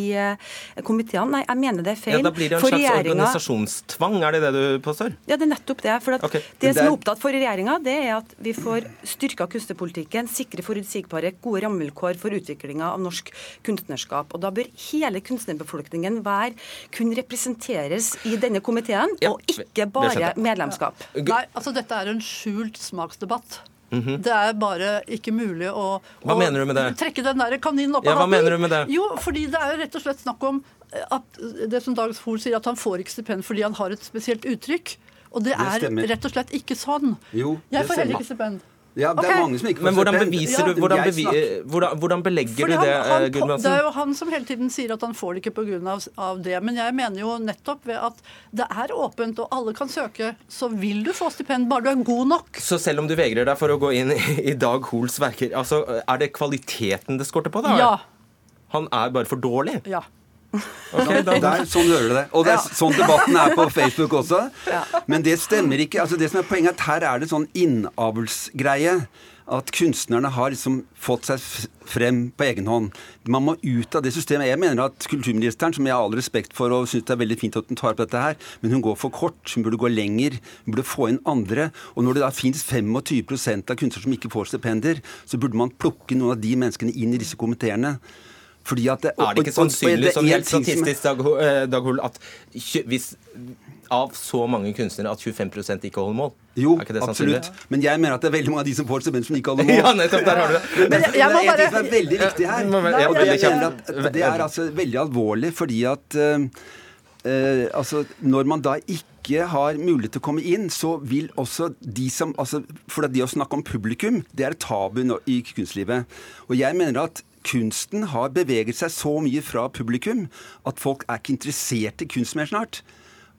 komiteene? Nei, jeg mener det er
Ja,
feil.
da blir det en
For
slags
regjeringen...
organisasjonstvang, er det det du påstår?
ja, det er nettopp det. For at
Ok.
Det som er opptatt for regjeringa, det er at vi får styrka kunstnerpolitikken, sikre forutsigbare, gode rammevilkår for utviklinga av norsk kunstnerskap. Og Da bør hele kunstnerbefolkningen være, kun representeres i denne komiteen,
Ja,
og ikke bare
medlemskap.
medlemskap.
Nei, altså dette er en skjult smaksdebatt. Det er bare ikke mulig å,
Mhm. Hva
å
mener du med det?
trekke den der kaninen opp
Ja,
av
hva mener du med det?
Jo, fordi det er jo rett og slett snakk om at det som Dag Fohl sier, at han får ikke stipend fordi han har et spesielt uttrykk. Og det,
Det
er
stemmer.
rett og slett ikke sånn.
Jo,
Jeg får heller ikke stipend.
Ja, det
okay.
er mange som ikke får
Men hvordan beviser du
Ja,
Hvordan, bevi, hvordan, hvordan belegger
Fordi
du det,
han,
eh,
det er jo han som hele tiden sier at han får det ikke pga. Av, av det. Men jeg mener jo nettopp ved at det er åpent og alle kan søke, så vil du få stipend bare du er god nok.
Så selv om du vegrer deg for å gå inn i i Dag Hoels verker, altså, er det kvaliteten det skorter på? da?
Ja.
Han er bare for dårlig?
Ja.
Ok, da,
Det er sånn hører du det. Og det er sånn debatten er på Facebook også. Men det stemmer ikke. Altså det som er Poenget er at her er det sånn innavlsgreie. At kunstnerne har liksom fått seg frem på egen hånd. Man må ut av det systemet. Jeg mener at kulturministeren, som jeg har all respekt for og syns det er veldig fint at hun tar opp dette her, men hun går for kort. Hun burde gå lenger. Hun burde få inn andre. Og når det da fins 25% av kunstnere som ikke får stipender, så burde man plukke noen av de menneskene inn i disse komiteene. Fordi at det,
er det ikke sannsynlig som helt statistisk, Dag, eh, Dag Hoel, at hvis av så mange kunstnere at 25% ikke holder mål?
Jo, absolutt. Men jeg mener at det er veldig mange av de som får stipend, som ikke holder mål.
Ja, nettopp, der har du det.
Men,
Men jeg-
det er en ting som er veldig viktig her.
Ja,
Og
det,
jeg mener at det er altså veldig alvorlig, fordi at uh, eh, altså, Når man da ikke har mulighet til å komme inn, så vil også de som altså, For det å snakke om publikum, det er et tabu i kunstlivet. Og jeg mener at kunsten har beveget seg så mye fra publikum at folk er ikke interessert i kunst mer snart.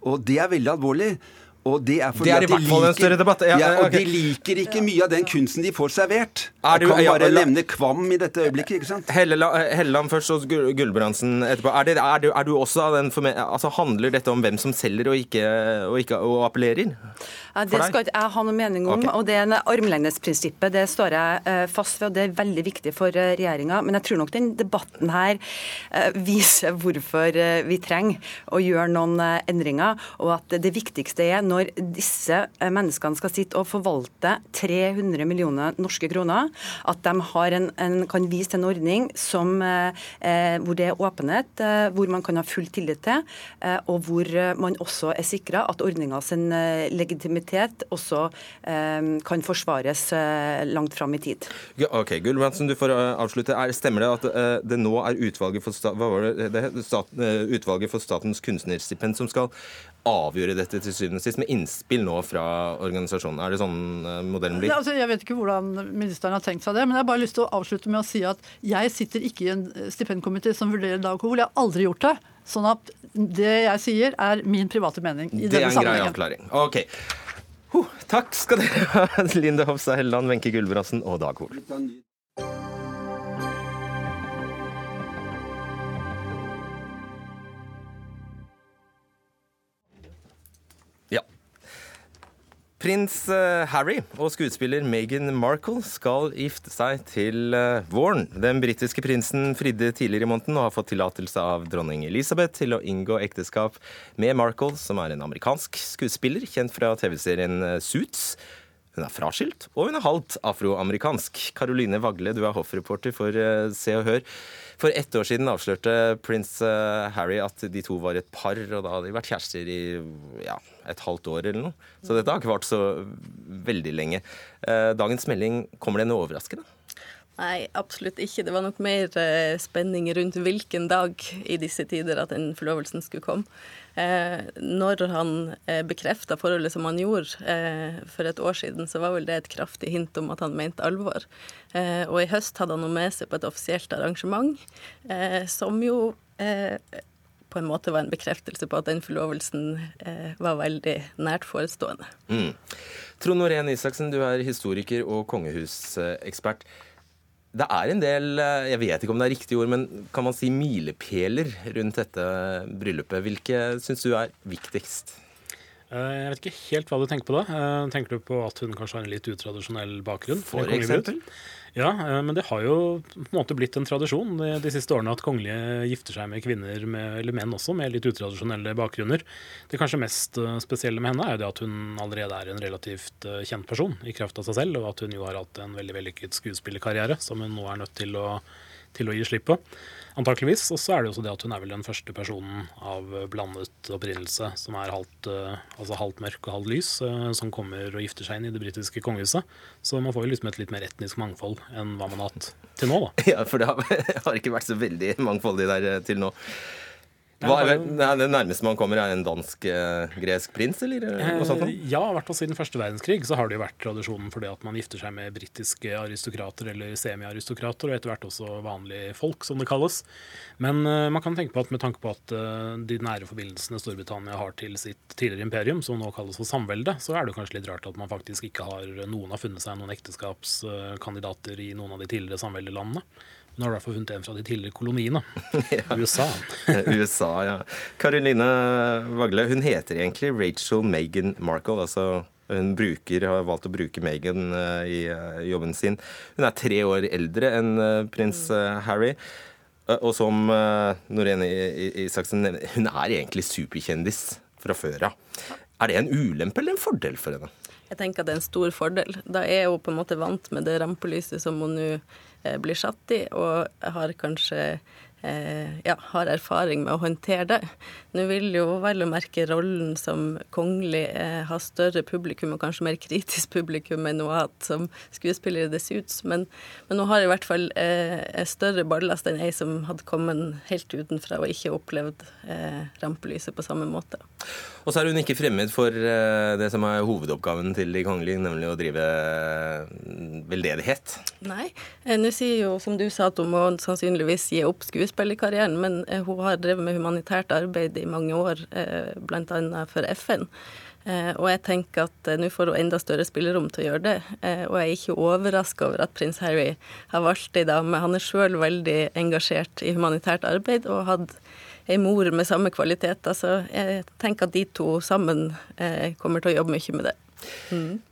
Og det er veldig alvorlig. Og det er fordi
Det er i
de
hvert fall en
liker-
større debatt. Ja,
Ja, og
ok.
de liker ikke mye av den kunsten de får servert.
Er du-
Jeg kan
ja,
bare
la-
nevne Kvam i dette øyeblikket, ikke sant?
Helleland, først og Gul- Gulbrandsen etterpå. Er, det, er, du, er du også av den altså Handler dette om hvem som selger og ikke, og ikke og appellerer? For
det skal ikke jeg ha noe mening om.
Okay.
og det er en Armlengdesprinsippet det står jeg eh, fast ved, og det er veldig viktig for eh, regjeringa. Men jeg tror nok den debatten her eh, viser hvorfor vi trenger å gjøre noen endringer. Og at det viktigste er når disse menneskene skal sitte og forvalte 300 millioner norske kroner, at de har en, en, kan vise til en ordning som, eh, hvor det er åpenhet, eh, hvor man kan ha full tillit til, eh, og hvor man også er sikra at ordninga sin eh, legitimitet også eh, kan forsvares eh, langt fram i tid.
Ok, Gulbrandsen, du får uh, avslutte. Er, stemmer det at det nå er utvalget for, sta hva var det? Det, stat, utvalget for Statens kunstnerstipend som skal avgjøre dette til syvende og sist, med innspill nå fra organisasjonen. Er det sånn eh, modellen blir?
Altså, jeg vet ikke hvordan ministeren har tenkt seg det, men jeg har bare lyst til å avslutte med å si at jeg sitter ikke i en stipendkomité som vurderer alkohol. Jeg har aldri gjort det. Sånn at det jeg sier, er min private mening i
det
denne
er en grei avklaring. Ok. Takk skal dere ha, Linde Hofstad Helleland, Wenche Gulbrandsen og Dag Hol. Prins eh, Harry og skuespiller Meghan Markle skal gifte seg til eh, våren. Den britiske prinsen fridde tidligere i måneden og har fått tillatelse av dronning Elisabeth til å inngå ekteskap med Markle, som er en amerikansk skuespiller kjent fra TV-serien eh, Suits. Hun er fraskilt, og hun er halvt afroamerikansk. Caroline Vagle, du er hoffreporter for Se og Hør. For ett år siden avslørte prins Harry at de to var et par, og da hadde de vært kjærester i ja, et halvt år eller noe. Så dette har ikke vart så veldig lenge. Eh, Dagens melding, kommer det noe overraskende?
Nei, absolutt ikke. Det var nok mer eh, spenning rundt hvilken dag i disse tider at den forlovelsen skulle komme. Eh, når han eh, bekrefta forholdet som han gjorde eh, for et år siden, så var vel det et kraftig hint om at han mente alvor. Eh, og i høst hadde han noe med seg på et offisielt arrangement, eh, som jo på en måte var en bekreftelse på at den forlovelsen eh, var veldig nært forestående.
Mm. Trond Norén Isaksen, du er historiker og kongehusekspert. Det er en del, eh, jeg vet ikke om det er riktig ord, men kan man si milepæler rundt dette bryllupet. Hvilke syns du er viktigst?
Eh, Jeg vet ikke helt hva du tenker på da. Eh, Tenker du på at hun kanskje har en litt utradisjonell bakgrunn?
For
eksempel? kongebrud? Ja, eh, men det har jo på en måte blitt en tradisjon de, de siste årene at kongelige gifter seg med kvinner, med, eller menn også, med litt utradisjonelle bakgrunner. Det kanskje mest eh, spesielle med henne er jo det at hun allerede er en relativt eh, kjent person i kraft av seg selv, og at hun jo har hatt en veldig vellykket skuespillerkarriere som hun nå er nødt til å, til å gi slipp på. Antakeligvis. Og så er det også det at hun er vel den første personen av blandet opprinnelse som er halvt, eh, altså halvt mørk og halvt lys, eh, som kommer og gifter seg inn i det britiske kongehuset. Så man får jo liksom et litt mer etnisk mangfold enn hva man har hatt til nå, da.
Ja, for det har, har ikke vært så veldig mangfoldig der eh, til nå. Hva er det, nærmeste man kommer, er en dansk-gresk prins, eller eh, noe sånt?
Eh, Ja, i hvert fall siden første verdenskrig så har det jo vært tradisjonen for det at man gifter seg med britiske aristokrater eller semi-aristokrater, og etter hvert også vanlige folk, som det kalles. Men eh, man kan tenke på at med tanke på at eh, de nære forbindelsene Storbritannia har til sitt tidligere imperium, som nå kalles for samvelde, så er det kanskje litt rart at man faktisk ikke har noen har funnet seg noen ekteskapskandidater i noen av de tidligere samveldelandene. Nå har du i hvert fall funnet en fra de tidligere koloniene. USA.
USA, ja. Karoline Vagle, hun heter egentlig Rachel Megan Markle. altså hun bruker, har valgt å bruke Megan eh, i eh, jobben sin. Hun er tre år eldre enn eh, prins eh, Harry. Og som uh, I- Isaksen nevner, hun er egentlig superkjendis fra før av. Er det en ulempe eller en fordel for henne?
Jeg tenker at det er en stor fordel. Da er hun på en måte vant med det rampelyset som hun nå blir satt i, og har kanskje eh, ja, har erfaring med å håndtere det. Nå vil jo vel å merke rollen som kongelig eh, ha større publikum, og kanskje mer kritisk publikum enn hun har hatt som skuespiller i The Suits, men, men hun har i hvert fall eh, større ballast enn ei som hadde kommet helt utenfra og ikke opplevd eh, rampelyset på samme måte.
Og så er hun ikke fremmed for eh, det som er hovedoppgaven til de kongelige, nemlig å drive eh, veldedighet.
Nei. Eh, Nå sier jo, som du sa, at hun må sannsynligvis gi opp skuespillerkarrieren, men eh, hun har drevet med humanitært arbeid i mange år, eh, bl.a. for FN. Eh, Og jeg tenker at nå får hun enda større spillerom til å gjøre det. Og jeg er ikke overraska over at prins Harry har valgt ei dame. Han er sjøl veldig engasjert i humanitært arbeid og hadde ei mor med samme kvaliteter, så jeg tenker at de to sammen kommer til å jobbe mye med det.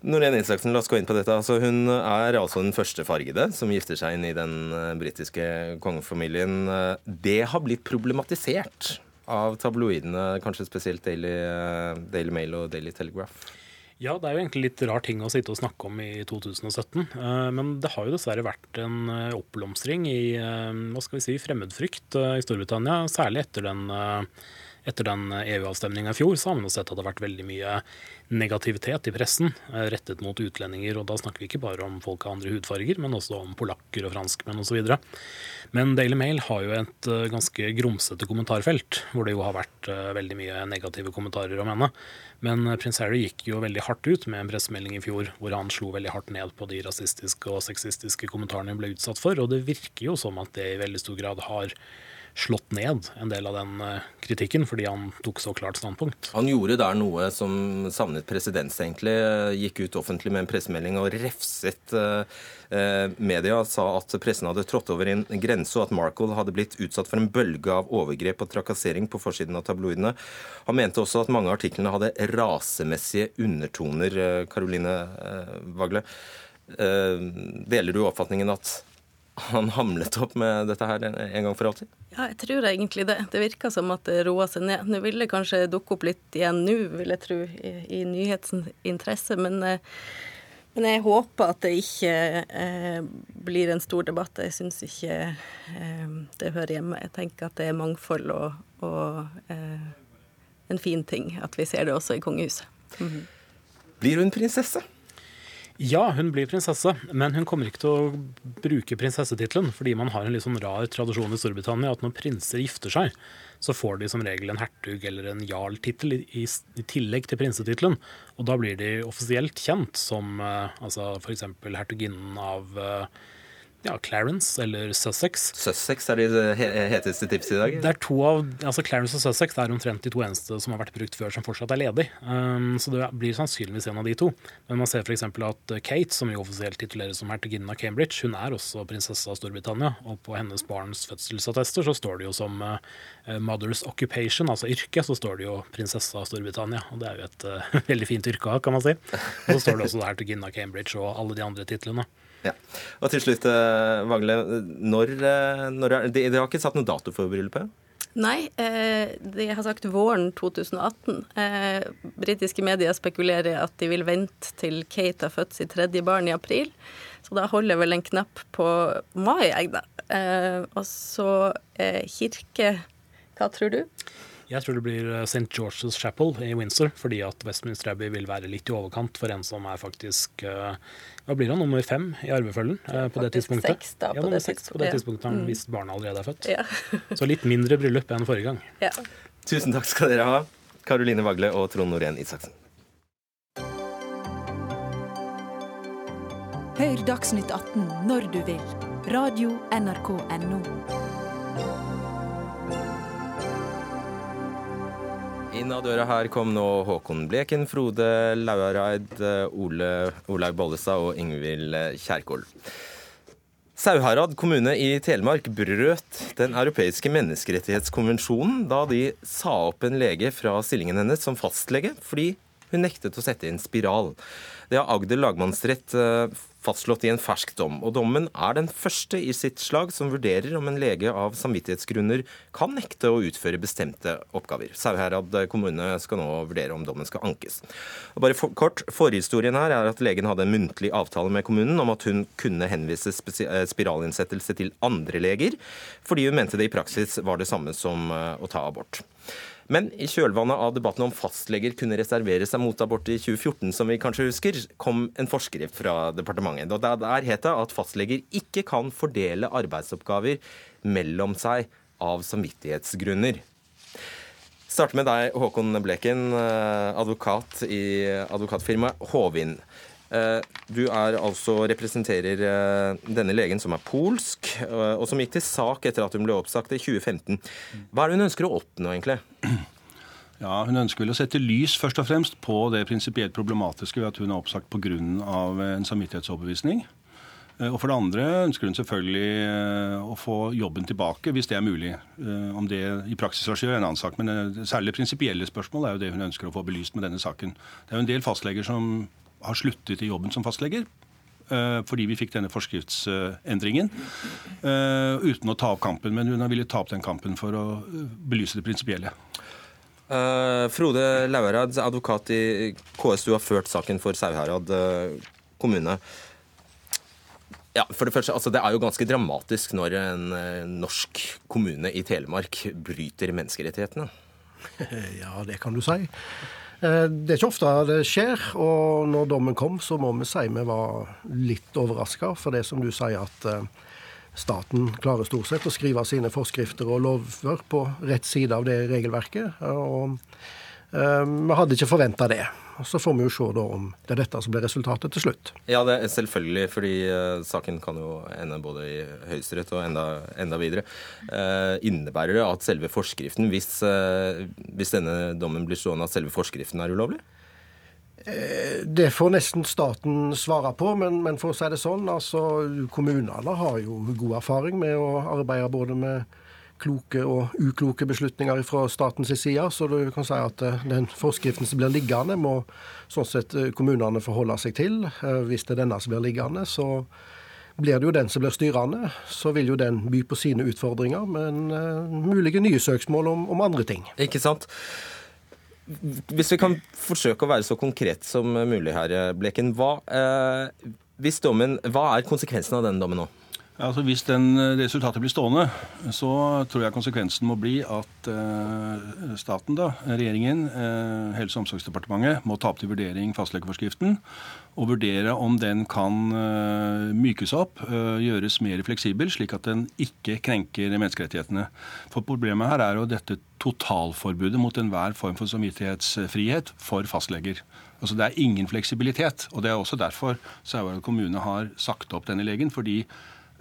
Norén Isaksen, la oss gå inn på dette. Altså, hun er altså den første fargede som gifter seg inn i den eh, britiske kongefamilien. Eh, Det har blitt problematisert av tabloidene, kanskje spesielt Daily, eh, Daily Mail og Daily Telegraph.
Ja, det er jo egentlig litt rar ting å sitte og snakke om i 2017. eh, Men det har jo dessverre vært en oppblomstring i hva skal vi si, fremmedfrykt i Storbritannia. Særlig etter den, etter den EU-avstemninga i fjor, så har man jo sett at det har vært veldig mye negativitet i pressen eh, rettet mot utlendinger. Og da snakker vi ikke bare om folk av andre hudfarger, men også om polakker og franskmenn osv. Men Daily Mail har jo et eh, ganske grumsete kommentarfelt, hvor det jo har vært eh, veldig mye negative kommentarer om henne. Men prins Harry gikk jo veldig hardt ut med en pressemelding i fjor hvor han slo veldig hardt ned på de rasistiske og sexistiske kommentarene han ble utsatt for, og det virker jo som at det i veldig stor grad har slått ned en del av den eh, kritikken, fordi han tok så klart standpunkt.
Han gjorde der noe som savnet presedens, egentlig. Gikk ut offentlig med en pressemelding og refset eh, eh, media. Sa at pressen hadde trådt over en grense, og at Markle hadde blitt utsatt for en bølge av overgrep og trakassering på forsiden av tabloidene. Han mente også at mange av artiklene hadde rasemessige undertoner. Karoline Vagle, deler du oppfatningen at han hamlet opp med dette her en gang for alltid?
Ja, jeg tror egentlig det. Det virker som at det roer seg ned. Nå vil det kanskje dukke opp litt igjen nå, vil jeg tro, i, i nyhetens interesse. Men, eh, men, jeg håper at det ikke eh, blir en stor debatt. Jeg syns ikke eh, det hører hjemme. Jeg tenker at det er mangfold og, og eh, en fin ting at vi ser det også i kongehuset. Mm -hmm.
Blir hun prinsesse?
Ja, hun blir prinsesse, men hun kommer ikke til å bruke prinsessetittelen. Fordi man har en litt sånn rar tradisjon i Storbritannia at når prinser gifter seg, så får de som regel en hertug eller en jarl-tittel i, tillegg til prinsetittelen. Og da blir de offisielt kjent som uh, altså f.eks. hertuginnen av uh, ja, Clarence eller Sussex.
Sussex er de heteste tipsene i dag?
Det er to av, altså Clarence og Sussex er omtrent de to eneste som har vært brukt før som fortsatt er ledig. Um, så det blir sannsynligvis en av de to. Men man ser f.eks. at Kate, som jo offisielt tituleres som hertuginnen av Cambridge, hun er også prinsesse av Storbritannia. Og på hennes barns fødselsattester så står det jo som uh, Mother's Occupation, altså yrke, så står det jo prinsesse av Storbritannia. Og det er jo et uh, veldig fint yrke å ha, kan man si. Og så står det også hertuginnen av Cambridge og alle de andre titlene.
Ja. Og til slutt, eh, Vagle. Når, eh, når er, de, har ikke satt noen dato for bryllupet?
Nei, eh, de har sagt våren 2018. Eh, Britiske medier spekulerer at de vil vente til Kate har født sitt tredje barn i april. Så da holder vel en knapp på mai, jeg, da. Og så kirke Hva tror du?
Jeg tror det blir eh, St. George's Chapel i Windsor, fordi at Westminster Abbey vil være litt i overkant for en som er faktisk uh, Hva blir han, nummer fem i arvefølgen uh, på det tidspunktet?
Seks, da,
ja, nummer
det
seks på det tidspunktet han,
mm.
hvis barnet allerede er født.
Ja.
Så litt mindre bryllup enn forrige gang.
Ja.
Tusen takk skal dere ha, Karoline Vagle og Trond Norén Isaksen.
Hør Dagsnytt 18 når du vil. Radio NRK Radio.nrk.no.
Inn av døra her kom nå Håkon Bleken, Frode Lauareid, Ole, Olaug Bollestad og Ingvild Kjerkol. Sauherad kommune i Telemark brøt Den europeiske menneskerettighetskonvensjonen da de sa opp en lege fra stillingen hennes som fastlege fordi hun nektet å sette inn spiral. Det har Agder lagmannsrett eh, fastslått i en fersk dom. Og dommen er den første i sitt slag som vurderer om en lege av samvittighetsgrunner kan nekte å utføre bestemte oppgaver. Sauherad kommune skal nå vurdere om dommen skal ankes. Og bare for, kort, Forhistorien her er at legen hadde en muntlig avtale med kommunen om at hun kunne henvise eh, spiralinnsettelse til andre leger, fordi hun mente det i praksis var det samme som eh, å ta abort. Men i kjølvannet av debatten om fastleger kunne reservere seg mot abort i 2014, som vi kanskje husker, kom en forskrift fra departementet. Og Der het det at fastleger ikke kan fordele arbeidsoppgaver mellom seg av samvittighetsgrunner. starte med deg, Håkon Bleken, eh, advokat i advokatfirmaet Håvin. Eh, du er altså representerer eh, denne legen som er polsk, eh, og som gikk til sak etter at hun ble oppsagt i 2015. Hva er det hun ønsker å oppnå, egentlig?
Ja, Hun ønsker vel å sette lys først og fremst på det prinsipielt problematiske ved at hun er oppsagt pga. en samvittighetsoverbevisning. Og for det andre ønsker hun selvfølgelig å få jobben tilbake, hvis det er mulig. Om det i praksis lar seg er en annen sak. Men særlig prinsipielle spørsmål er jo det hun ønsker å få belyst med denne saken. Det er jo en del fastleger som har sluttet i jobben som fastleger eh, fordi vi fikk denne forskriftsendringen. Uh, uten å ta opp kampen, men hun har villet ta opp den kampen for å eh, belyse det prinsipielle.
Uh, Frode Lauerad, advokat i KS, du har ført saken for Sauherad uh, kommune. Ja, for Det første, altså det er jo ganske dramatisk når en norsk kommune i Telemark bryter menneskerettighetene.
Ja, det kan du si. Eh, det er ikke ofte det skjer, og når dommen kom, så må vi si vi var litt overraska. For det som du sier, at eh, staten klarer stort sett å skrive sine forskrifter og lover på rett side av det regelverket. Og vi hadde ikke forventa det. Så får vi jo se da om det er dette som blir resultatet til slutt.
Ja, det er selvfølgelig, fordi uh, saken kan jo ende både i Høyesterett og enda, enda videre. Eh, innebærer det at selve forskriften, hvis, eh, hvis denne dommen blir stående, at selve forskriften er ulovlig?
Det får nesten staten svare på, men, men, for å si det sånn, altså kommunene har jo god erfaring med å arbeide både med kloke og ukloke beslutninger fra statens side. Så du kan si at eh, den forskriften som blir liggende, må sånn sett eh, kommunene forholde seg til. Eh, hvis det er denne som blir liggende, så blir det jo den som blir styrende. Så vil jo den by på sine utfordringer, men mulige nye søksmål om, om andre ting.
Ikke sant. Hvis vi kan forsøke å være så konkret som mulig her, Bleken. Hva, eh, dommen, hva er konsekvensen av denne dommen nå?
Altså Hvis den eh, resultatet blir stående, så tror jeg konsekvensen må bli at eh, staten, da, regjeringen, eh, Helse- og omsorgsdepartementet, må ta opp til vurdering fastlegeforskriften og vurdere om den kan eh, mykes opp, gjøres mer fleksibel, slik at den ikke krenker menneskerettighetene. For Problemet her er jo dette totalforbudet mot enhver form for samvittighetsfrihet for fastleger. Altså Det er ingen fleksibilitet. og Det er også derfor Sauherad kommune har sagt opp denne legen. fordi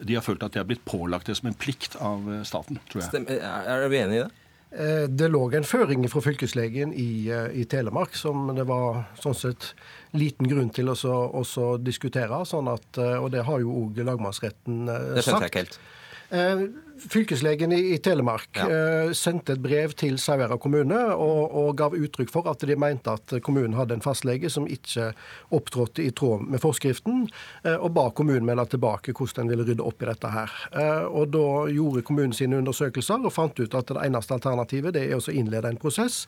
de har følt at de har blitt pålagt det som en plikt av eh, staten, tror jeg.
Er du enig i det?
Eh, det lå en føring fra fylkeslegen i, eh, i, Telemark som det var sånn sett liten grunn til å diskutere. Sånn at, og det har jo òg lagmannsretten sagt.
Det skjønte jeg ikke helt.
Fylkeslegen i, Telemark ja. Eh, sendte et brev til Sauherad kommune og, og, gav uttrykk for at de mente at kommunen hadde en fastlege som ikke opptrådte i tråd med forskriften, eh, og ba kommunen melde tilbake hvordan den ville rydde opp i dette her. Eh, og Da gjorde kommunen sine undersøkelser og fant ut at det eneste alternativet det er å innlede en prosess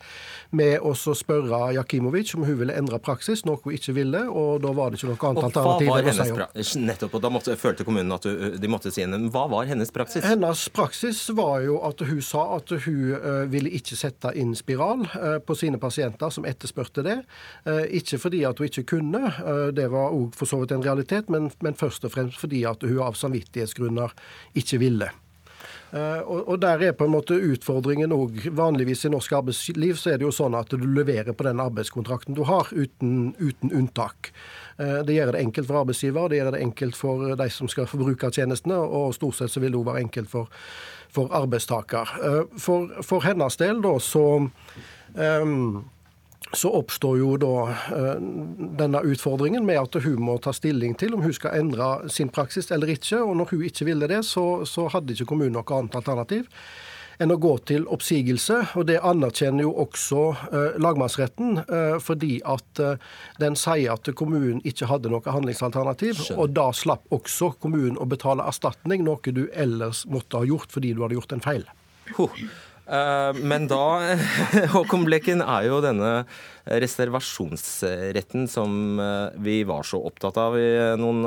med å spørre Jakimovic om hun ville endre praksis, noe hun ikke ville, og da var det ikke noe annet alternativ
enn å si opp. Nettopp, og Da måtte, følte kommunen at de måtte si henne. Hva var hennes praksis?
Hennes praksis var jo at hun sa at hun uh, ville ikke sette inn spiral uh, på sine pasienter som etterspurte det. Uh, ikke fordi at hun ikke kunne, det var òg for så vidt en realitet, men, men, først og fremst fordi at hun av samvittighetsgrunner ikke ville. Og, og, Der er på en måte utfordringen òg. Vanligvis i norsk arbeidsliv så er det jo sånn at du leverer på den arbeidskontrakten du har, uten, uten unntak. Eh, det gjør det enkelt for arbeidsgiver, det gjør det enkelt for de som skal forbruke tjenestene, og stort sett så vil det òg være enkelt for, for arbeidstaker. Eh, for, for, hennes del da, så um, så oppstår jo da denne utfordringen med at hun må ta stilling til om hun skal endre sin praksis eller ikke. Og når hun ikke ville det, så, så hadde ikke kommunen noe annet alternativ enn å gå til oppsigelse. og Det anerkjenner jo også eh, lagmannsretten, eh, fordi at eh, den sier at kommunen ikke hadde noe handlingsalternativ. Skjønner. Og da slapp også kommunen å betale erstatning, noe du ellers måtte ha gjort fordi du hadde gjort en feil.
Huh. Men da, Håkon Blekken, er jo denne reservasjonsretten som vi var så opptatt av i noen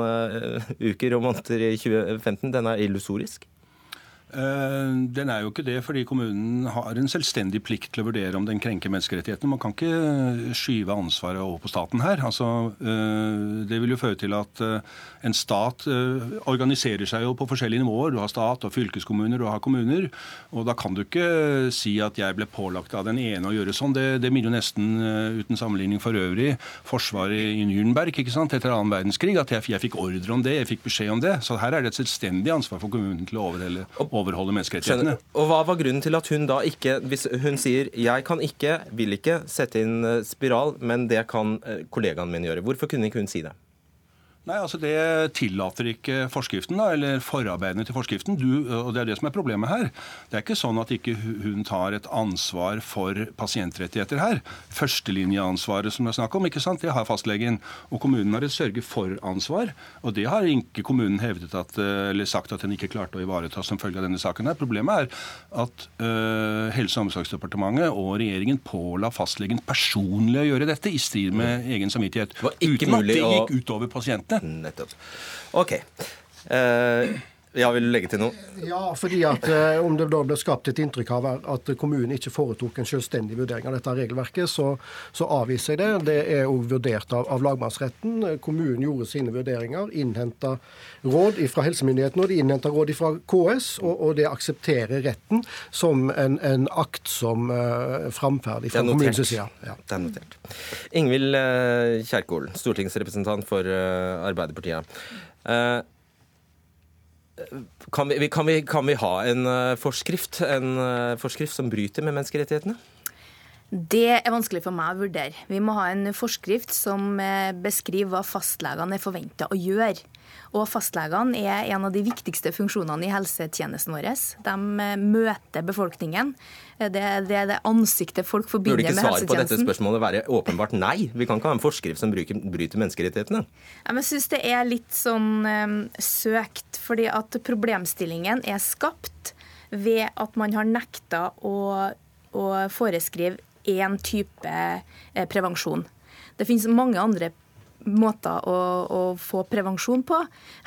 uker og måneder i 2015, den er illusorisk?
Eh, den er jo ikke det, fordi kommunen har en selvstendig plikt til å vurdere om den krenker menneskerettighetene. Man kan ikke skyve ansvaret over på staten her. Altså, eh, det vil jo føre til at eh, en stat organiserer seg jo på forskjellige nivåer. Du har stat og fylkeskommuner, du har kommuner. Og da kan du ikke si at jeg ble pålagt av den ene å gjøre sånn. Det, det minner jo nesten, uten sammenligning for øvrig, Forsvaret i Nürnberg ikke sant? etter annen verdenskrig. At jeg, jeg fikk ordre om det, jeg fikk beskjed om det. Så her er det et selvstendig ansvar for kommunen til å overholde overholde menneskerettighetene.
Og Hva var grunnen til at hun da ikke Hvis hun sier 'jeg kan ikke, vil ikke sette inn eh, spiral', men det kan eh, kollegaen min gjøre. Hvorfor kunne ikke hun si det?
Nei, altså Det tillater ikke forskriften, da, eller forarbeidene til forskriften. Du, og Det er det som er problemet her. Det er ikke sånn at ikke hun tar et ansvar for pasientrettigheter her. Førstelinjeansvaret som det er snakk om, ikke sant? det har fastlegen. Og kommunen har et sørge-for-ansvar. Og det har ikke kommunen hevdet at, eller sagt at den ikke klarte å ivareta som følge av denne saken. her. Problemet er at øh, Helse- og omsorgsdepartementet og regjeringen påla fastlegen personlig å gjøre dette, i strid med egen samvittighet. Uten at det gikk utover pasientene.
Nettopp. OK. Eh, Ja, vil du legge til noe?
Ja, fordi at eh, om det da ble skapt et inntrykk av at kommunen ikke foretok en selvstendig vurdering av dette regelverket, så, så avviser jeg det. Det er òg vurdert av, av lagmannsretten. Kommunen gjorde sine vurderinger, innhenta råd fra helsemyndighetene, og de innhenta råd fra KS, og, og, det aksepterer retten som en, en aktsom eh, framferd fra kommunens side.
Ja. Det er notert. Ingvild uh, Kjerkol, stortingsrepresentant for uh, Arbeiderpartiet. Uh, kan vi, kan, vi, kan vi, ha en uh, forskrift, en uh, forskrift som bryter med menneskerettighetene?
Det er vanskelig for meg å vurdere. Vi må ha en forskrift som uh, beskriver hva fastlegene er forventa å gjøre. Og fastlegene er en av de viktigste funksjonene i helsetjenesten vår. De møter befolkningen. Det, det er det ansiktet folk forbinder med helsetjenesten. Burde
ikke svaret på dette spørsmålet være åpenbart nei? Vi kan ikke ha en forskrift som bryter, bryter menneskerettighetene.
Jeg syns det er litt sånn um, søkt, fordi at problemstillingen er skapt ved at man har nekta å, å foreskrive én type eh, prevensjon. Det finnes mange andre måter å, å, få prevensjon på.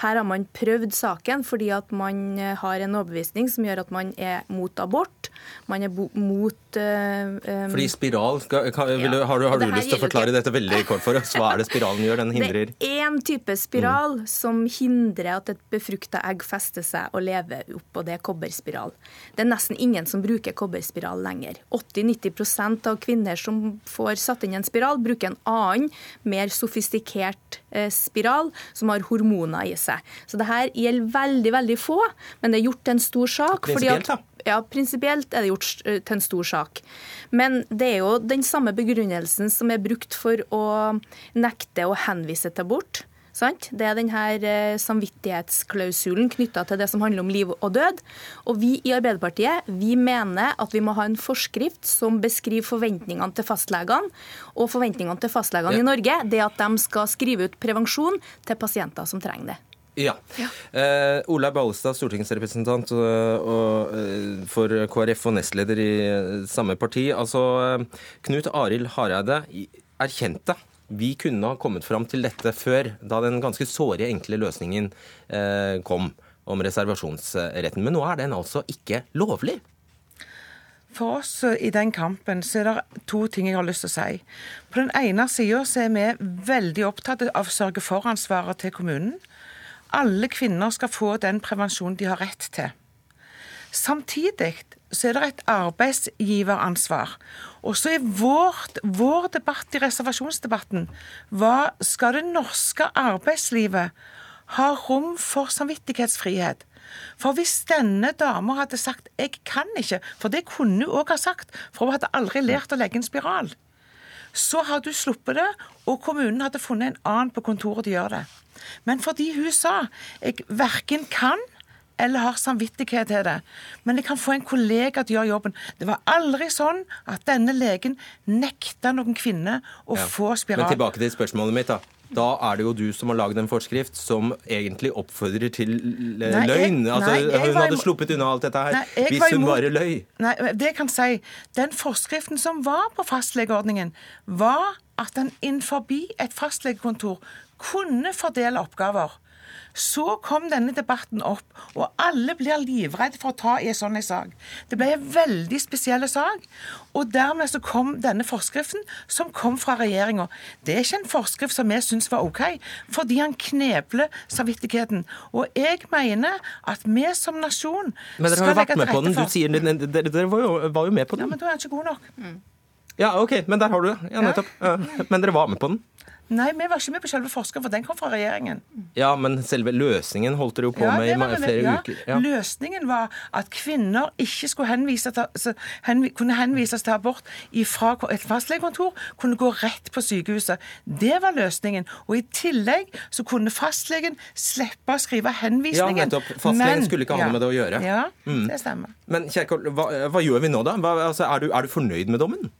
Her har man prøvd saken fordi at man har en overbevisning som gjør at man er mot abort. Man er mot
Fordi spiral skal, kan, vil, ja. Har du, har du lyst til å forklare dette veldig kort for oss? Hva er det spiralen gjør? Den hindrer
Det er én type spiral mm. som hindrer at et befrukta egg fester seg og lever opp, og det er kobberspiral. Det er nesten ingen som bruker kobberspiral lenger. 80-90% av kvinner som får satt inn en spiral, bruker en annen, mer sofistikert eh, spiral som har hormoner i seg. Så det her gjelder veldig, veldig få, men det er gjort en stor sak.
Prinsipielt, da?
Ja, prinsipielt er det gjort eh, til en stor sak. Men det er jo den samme begrunnelsen som er brukt for å nekte å henvise til abort. Sant? Det er denne eh, samvittighetsklausulen knytta til det som handler om liv og død. Og vi i Arbeiderpartiet vi mener at vi må ha en forskrift som beskriver forventningene til fastlegene. Og forventningene til fastlegene ja. i Norge det er at de skal skrive ut prevensjon til pasienter som trenger det.
Ja. ja. Eh, Olaug Ballestad, stortingsrepresentant og, og, eh, for KrF og nestleder i samme parti. Altså, eh, Knut Arild Hareide erkjente vi kunne ha kommet fram til dette før, da den ganske såre, enkle løsningen eh, kom om reservasjonsretten. Men nå er den altså ikke lovlig.
For oss eh, i den kampen så er det to ting jeg har lyst til å si. På den ene sida er vi veldig opptatt av sørge for-ansvaret til kommunen. Alle kvinner skal få den prevensjonen de har rett til. Samtidig så er det et arbeidsgiveransvar. Og så er vårt, vår debatt i reservasjonsdebatten hva skal det norske arbeidslivet ha rom for samvittighetsfrihet? For hvis denne dama hadde sagt 'jeg kan ikke', for det kunne hun òg ha sagt, for hun hadde aldri lært å legge en spiral, så hadde hun sluppet det, og kommunen hadde funnet en annen på kontoret til å gjøre det. Men fordi hun sa 'jeg verken kan' eller har samvittighet til det. Men jeg kan få en kollega til å gjøre jobben. Det var aldri sånn at denne legen nekta noen kvinne å ja. få spiral.
Men tilbake til spørsmålet mitt, da. Da er det jo du som har laget en forskrift som egentlig oppfordrer til nei, løgn. Jeg, altså, nei, hun hadde sluppet unna alt dette her nei, hvis hun bare løy.
Nei, det kan si. Den forskriften som var på fastlegeordningen, var at en innenfor et fastlegekontor kunne fordele oppgaver. Så kom denne debatten opp, og alle blir livredde for å ta i en sånn sak. Det ble en veldig spesiell sak, og dermed så kom denne forskriften, som kom fra regjeringa. Det er ikke en forskrift som vi syns var OK, fordi han knebler samvittigheten. Og jeg mener at vi som nasjon
Men dere har jo vært med på den. Du sier dere, dere var, jo, var, jo, med på den.
Ja, Men da er den ikke god nok. Mm.
Ja, OK, men der har du det. Ja, nettopp. Men dere var med på den?
Nei, vi var ikke med på selve forskeren, for den kom fra regjeringen.
Ja, men selve løsningen holdt dere jo på ja, med i flere ja. uker.
Ja. Løsningen var at kvinner ikke skulle henvise til, hen, kunne henvises til abort fra et fastlegekontor, kunne gå rett på sykehuset. Det var løsningen. Og i tillegg så kunne fastlegen slippe å skrive henvisningen.
Ja, nettopp. Fastlegen men, skulle ikke ha noe med det å gjøre.
Ja, mm. det stemmer.
Men Kjerkol, hva, hva, gjør vi nå, da? Hva, altså, er, du, er du fornøyd med dommen?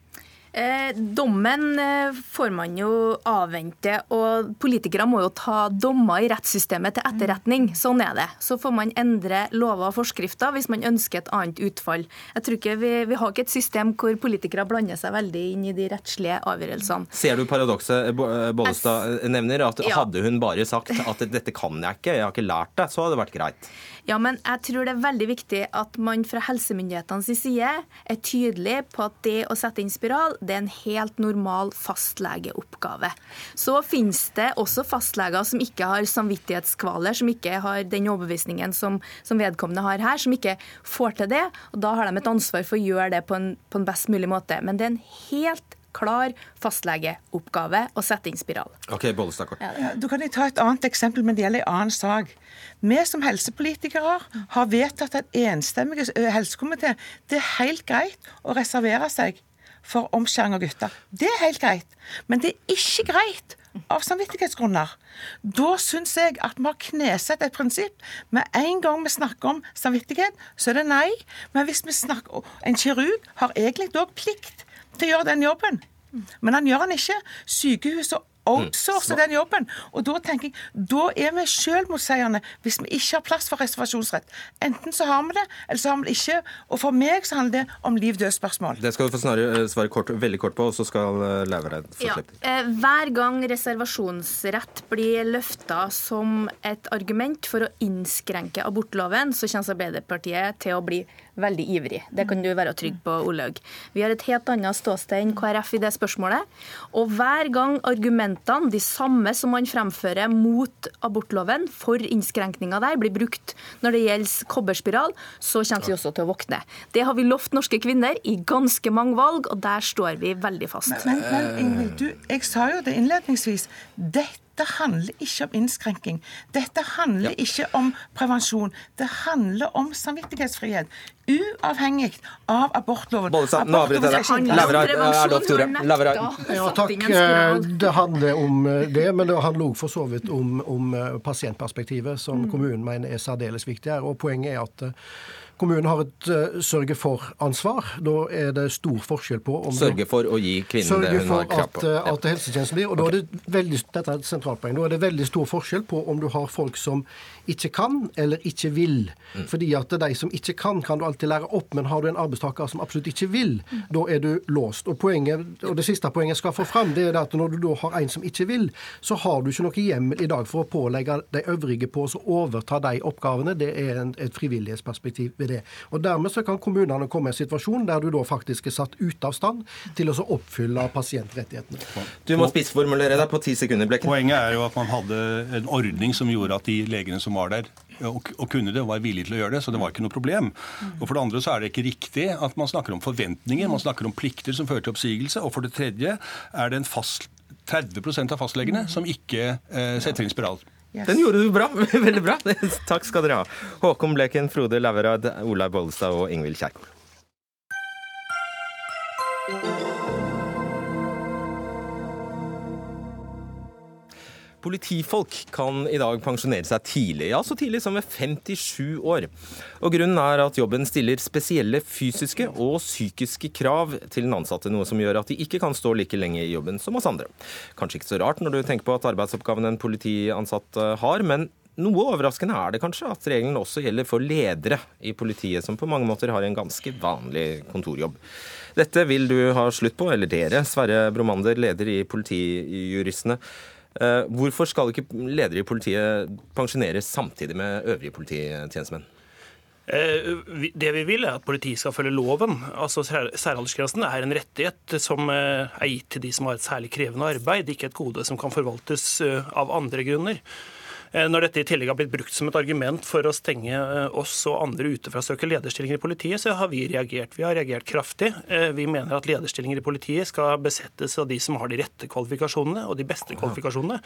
Eh, dommen eh, får man jo avvente, og politikere må jo ta dommer i rettssystemet til etterretning. Sånn er det. Så får man endre lover og forskrifter hvis man ønsker et annet utfall. Jeg tror ikke Vi, vi har ikke et system hvor politikere blander seg veldig inn i de rettslige avgjørelsene.
Ser du paradokset eh, Bollestad nevner? At
Ja.
hadde hun bare sagt at dette kan jeg ikke, jeg har ikke lært det, så hadde det vært greit.
Ja, men jeg tror det er veldig viktig at man fra helsemyndighetenes side er tydelig på at det å sette inn spiral, det er en helt normal fastlegeoppgave. Så finnes det også fastleger som ikke har samvittighetskvaler, som ikke har den overbevisningen som, som vedkommende har her, som ikke får til det. Og da har de et ansvar for å gjøre det på en, på en best mulig måte. Men det er en helt klar fastlegeoppgave å sette inn spiral.
Ok, Bollestad kort.
Ja, Da kan jeg ta et annet eksempel, men det gjelder en annen sak. Vi som helsepolitikere har vedtatt en enstemmig helsekomité. Det er helt greit å reservere seg for omskjæring av gutter. Det er helt greit. Men det er ikke greit av samvittighetsgrunner. Da syns jeg at vi har knesett et prinsipp. Med en gang vi snakker om samvittighet, så er det nei. Men hvis vi snakker En kirurg har egentlig òg plikt til å gjøre den jobben. Men han gjør han ikke. Sykehuset outsourcer den jobben. Og da tenker jeg, da er vi selvmotsierne hvis vi ikke har plass for reservasjonsrett. Enten så har vi det, eller så har vi det ikke. Og for meg så handler det om liv-død-spørsmål.
Det skal du få svare kort, veldig kort på, og så skal eh, Laureid få
Ja.
slippe til.
Eh, Hver gang reservasjonsrett blir løfta som et argument for å innskrenke abortloven, så kommer Arbeiderpartiet til å bli veldig ivrig. Det kan du være trygg på, Olaug. Vi har et helt annet ståsted enn KrF i det spørsmålet. Og hver gang argumentene, de samme som man fremfører mot abortloven, for innskrenkninga der, blir brukt når det gjelder kobberspiral, så kommer vi også til å våkne. Det har vi lovt norske kvinner i ganske mange valg, og der står vi veldig fast.
Men, men Ingvild, du, jeg sa jo det innledningsvis. Dette handler ikke om innskrenking. Dette handler ikke om prevensjon. Det handler om samvittighetsfrihet. Uavhengig av abortloven.
Bollestad, nå avbryter jeg deg.
Ja, takk. Eh, Det handler om eh, det, men det handler også for så vidt om, om eh, pasientperspektivet, som kommunen mener er særdeles viktig her. Og poenget er at kommunen har et uh, sørge-for-ansvar. Da er det stor forskjell på om
Sørge for å gi kvinnen det hun har krav på.
Sørge for at helsetjenesten blir. Og da er det veldig, dette er et sentralt poeng. Da er det veldig stor forskjell på om du har folk som ikke kan eller ikke vil.
Mm.
Fordi at de som ikke kan, kan du alltid lære opp. Men har du en arbeidstaker som absolutt ikke vil, da er du låst. Og, poenget, og det siste poenget jeg skal få fram, det er at når du da har en som ikke vil, så har du ikke noe hjemmel i dag for å pålegge de øvrige på å overta de oppgavene. Det er en, et frivillighetsperspektiv ved det. Og Dermed så kan kommunene komme i en situasjon der du da faktisk er satt ute av stand til å så oppfylle pasientrettighetene.
Du må spissformulere deg på ti sekunder, Blekken.
Poenget er jo at man hadde en ordning som gjorde at de legene som var der, og, og kunne det, og var villige til å gjøre det. Så det var ikke noe problem. Og For det andre så er det ikke riktig at man snakker om forventninger, man snakker om plikter som fører til oppsigelse. Og for det tredje er det en fast 30% av fastlegene som ikke eh, setter inn spiral.
Den gjorde du bra. Veldig bra. Takk skal dere ha. Håkon Bleken, Frode Lauerad, Olaug Bollestad og Ingvild Kjerkol. Politifolk kan i dag pensjonere seg tidlig, ja så tidlig som ved 57 år. Og Grunnen er at jobben stiller spesielle fysiske og psykiske krav til den ansatte, noe som gjør at de ikke kan stå like lenge i jobben som oss andre. Kanskje ikke så rart når du tenker på at arbeidsoppgaven en politiansatt eh, har, men noe overraskende er det kanskje at regelen også gjelder for ledere i politiet, som på mange måter har en ganske vanlig kontorjobb. Dette vil du ha slutt på, eller dere, Sverre Bromander, leder i Politijuristene. Eh, Hvorfor skal ikke ledere i politiet pensjoneres samtidig med øvrige polititjenestemenn?
Eh, Det vi vil, er at politiet skal følge loven. Altså sær- Særaldersgrensen er en rettighet som eh, er gitt til de som har et særlig krevende arbeid, ikke et gode som kan forvaltes av andre grunner. Eh, Når dette i tillegg har blitt brukt som et argument for å stenge eh, oss og andre ute fra å søke lederstillinger i politiet, så har vi reagert. Vi har reagert kraftig. Eh, Vi mener at lederstillinger i politiet skal besettes av de som har de rette kvalifikasjonene og de beste kvalifikasjonene.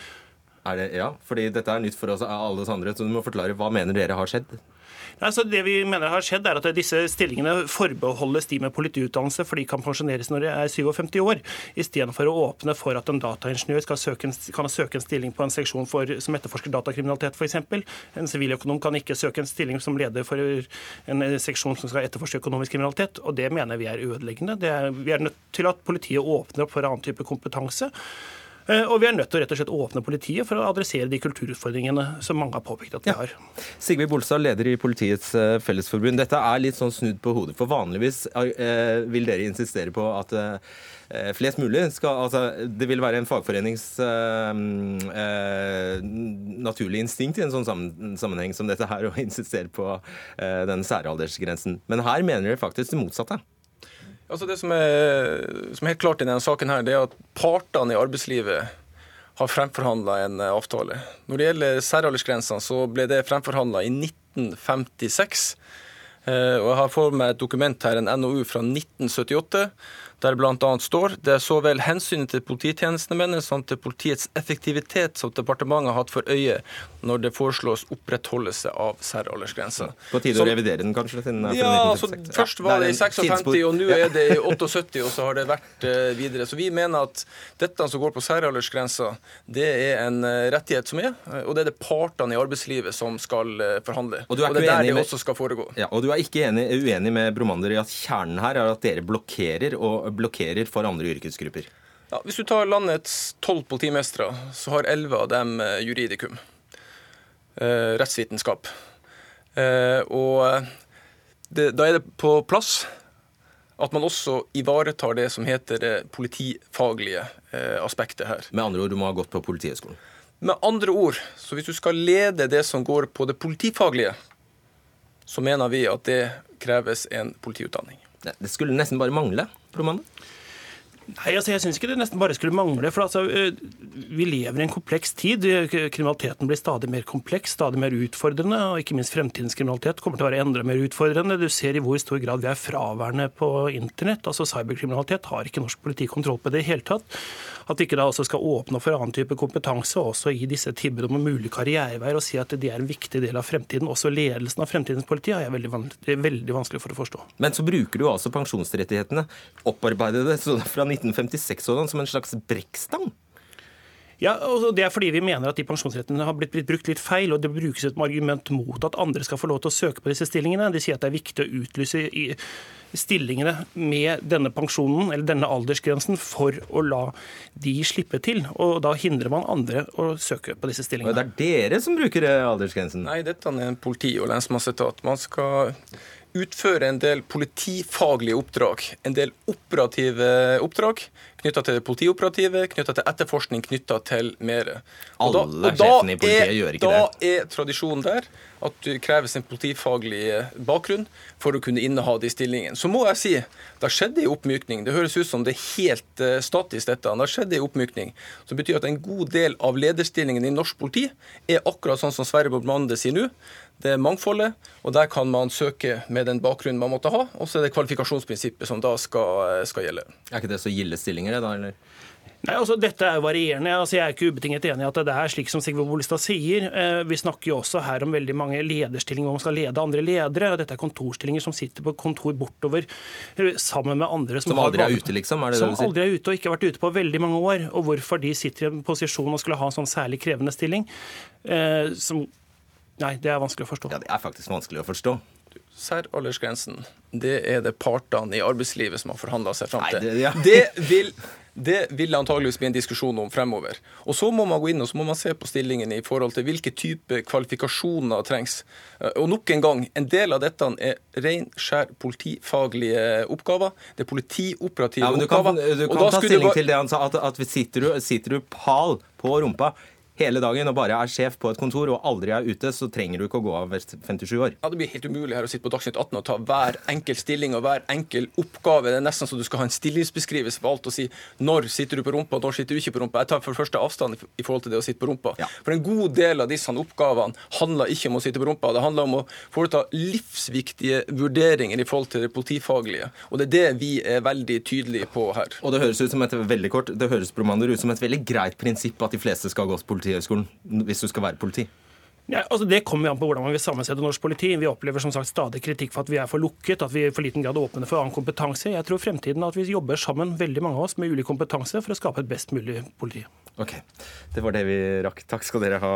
Er det, ja, fordi dette er nytt for oss alle oss andre, så du må forklare hva mener dere har skjedd?
Altså, det vi mener har skjedd, er at disse stillingene forbeholdes de med politiutdannelse, for de kan pensjoneres når de er 57 år, istedenfor å åpne for at en dataingeniør skal søke en, kan søke en stilling på en seksjon for, som etterforsker datakriminalitet, f.eks. En siviløkonom kan ikke søke en stilling som leder for en seksjon som skal etterforske økonomisk kriminalitet, og det mener vi er ødeleggende. Er, vi er nødt til at politiet åpner opp for annen type kompetanse. Eh, og vi er nødt til å rett og slett åpne politiet for å adressere de kulturutfordringene som mange har påpekt at vi har.
Sigve Bolstad, leder i Politiets eh, Fellesforbund. Dette er litt sånn snudd på hodet. For vanligvis eh, vil dere insistere på at flest mulig skal Altså, det vil være en fagforenings naturlige instinkt i en sånn sammenheng som dette her, å insistere på den særaldersgrensen. Men her mener dere faktisk det motsatte.
Altså Det som er, som er helt klart i denne saken, her, det er at partene i arbeidslivet har fremforhandla en eh, avtale. Når det gjelder særaldersgrensene, så ble det fremforhandla i 1956. Eh, og Jeg har for meg et dokument her, en NOU fra 1978, der bl.a. står det er så vel hensynet til polititjenestemennene som til politiets effektivitet som departementet har hatt for øye når det foreslås opprettholdelse av særaldersgrensa.
På tide å revidere den, kanskje? Siden
ja, altså, Først var det i 56, og nå er det i 78, og så har det vært uh, videre. Så vi mener at dette som går på særaldersgrensa, det er en uh, rettighet som er, uh, og det er det partene i arbeidslivet som skal forhandle. Og, og, det er der det også skal foregå.
Ja, og du er ikke enig, uenig med Bromander i at kjernen her er at dere blokkerer og blokkerer for andre yrkesgrupper?
Ja, hvis du tar landets tolv politimestere, så har elleve av dem eh, juridikum. Eh, rettsvitenskap. Eh, og det, da er det på plass at man også ivaretar det som heter det politifaglige eh, aspektet her.
Med andre ord, du må ha gått på Politihøgskolen?
Med andre ord, så hvis du skal lede det som går på det politifaglige, så mener vi at det kreves en politiutdanning.
Det skulle nesten bare mangle. Promander?
Nei, altså Jeg syns ikke det nesten bare skulle mangle. for altså, Vi lever i en kompleks tid. Kriminaliteten blir stadig mer kompleks, stadig mer utfordrende. og Ikke minst fremtidens kriminalitet kommer til å være enda mer utfordrende. Du ser i hvor stor grad vi er fraværende på internett. altså Cyberkriminalitet har ikke norsk politi kontroll på det i hele tatt. At ikke da også skal åpne for annen type kompetanse, også i disse tilbudene om mulige karriereveier, og si at det er en viktig del av fremtiden. Også ledelsen av fremtidens politi er veldig, vanskelig, veldig vanskelig for å forstå.
Men så bruker du altså pensjonsrettighetene, opparbeidede fra 1956 sådan, som en slags brekkstang?
Ja, og Det er fordi vi mener at de pensjonsrettene har blitt, blitt, brukt litt feil. og Det brukes et argument mot at andre skal få lov til å søke på disse stillingene. De sier at det er viktig å utlyse i stillingene med denne pensjonen eller denne aldersgrensen for å la de slippe til. Og da hindrer man andre å søke på disse stillingene.
Og det er dere som bruker eh, aldersgrensen?
Nei, dette er en politi- og lensmannsetat. Man skal utføre en del politifaglige oppdrag, en del operative oppdrag knytta til det politioperative, knytta til etterforskning, knytta til mer.
Og Alle da, sjefene i politiet er, gjør ikke
da det. Da er tradisjonen der at det kreves en politifaglig bakgrunn for å kunne inneha de stillingene. Så må jeg si det har skjedd en oppmykning. Det høres ut som det er helt uh, statisk, dette. Det har skjedd en oppmykning som betyr at en god del av lederstillingene i norsk politi er akkurat sånn som Sverre Bormande sier nå. Det er mangfoldet, og der kan man søke med den bakgrunnen man måtte ha. Og så er det kvalifikasjonsprinsippet som da skal, skal gjelde.
Er ikke det så gilde stillinger, det da? eller?
Nei, altså Dette er jo varierende. altså Jeg er ikke ubetinget enig i at det er slik som Sigve Bolstad sier. Eh, vi snakker jo også her om veldig mange lederstillinger hvor man skal lede andre ledere. og Dette er kontorstillinger som sitter på kontor bortover eh, sammen med andre
som, som aldri er ute, liksom? Er det
som
det du sier?
aldri er ute og ikke har vært ute på veldig mange år. Og hvorfor de sitter i en posisjon og skulle ha en sånn særlig krevende stilling. Eh, som Nei, det er vanskelig å forstå.
Ja, det er faktisk vanskelig å forstå.
Særaldersgrensen, det er det partene i arbeidslivet som har forhandla seg fram til. Nei, det, ja. det, vil, det vil antageligvis bli en diskusjon om fremover. Og Så må man gå inn og så må man se på stillingen i forhold til hvilke type kvalifikasjoner trengs. Og nok en gang, en del av dette er ren, skjær politifaglige oppgaver. Det er politioperative
ja,
du oppgaver.
Kan, du kan ta stilling bare... til det han sa, at, at sitter, du, sitter du pal på rumpa hele dagen og bare er sjef på et kontor og aldri er ute, så trenger du ikke å gå av 57 år.
Ja, Det blir helt umulig her å sitte på Dagsnytt 18 og ta hver enkel stilling og hver enkel oppgave. Det er nesten så du skal ha en stillingsbeskrivelse på alt og si når sitter du på rumpa, når sitter du ikke på rumpa. Jeg tar for det første avstand i forhold til det å sitte på rumpa. Ja. For en god del av disse oppgavene handler ikke om å sitte på rumpa. Det handler om å foreta livsviktige vurderinger i forhold til det politifaglige. Og det er det vi er veldig tydelige på her.
Og det høres ut som et veldig kort, det høres ut som et veldig greit prinsipp at de fleste skal gå til Politihøgskolen hvis du skal være politi?
Ja, altså Det kommer an på hvordan man vil sammensette norsk politi. Vi opplever som sagt stadig kritikk for at vi er for lukket, at vi i for liten grad åpner for annen kompetanse. Jeg tror fremtiden at vi jobber sammen, veldig mange av oss, med ulik kompetanse for å skape et best mulig politi.
Ok, Det var det vi rakk. Takk skal dere ha.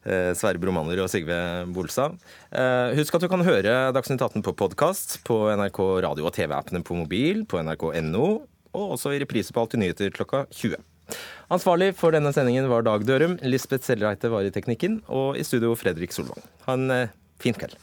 Eh, Sverre Bromander og Sigve Bolstad. Eh, husk at du kan høre Dagsnytt 18 på podkast på NRK radio og TV-appene på mobil, på nrk.no, og også i reprise på Alltid nyheter klokka 20. Ansvarlig for denne sendingen var Dag Dørum. Lisbeth Sellreite var i teknikken, og i studio Fredrik Solvang. Ha en eh, fin kveld.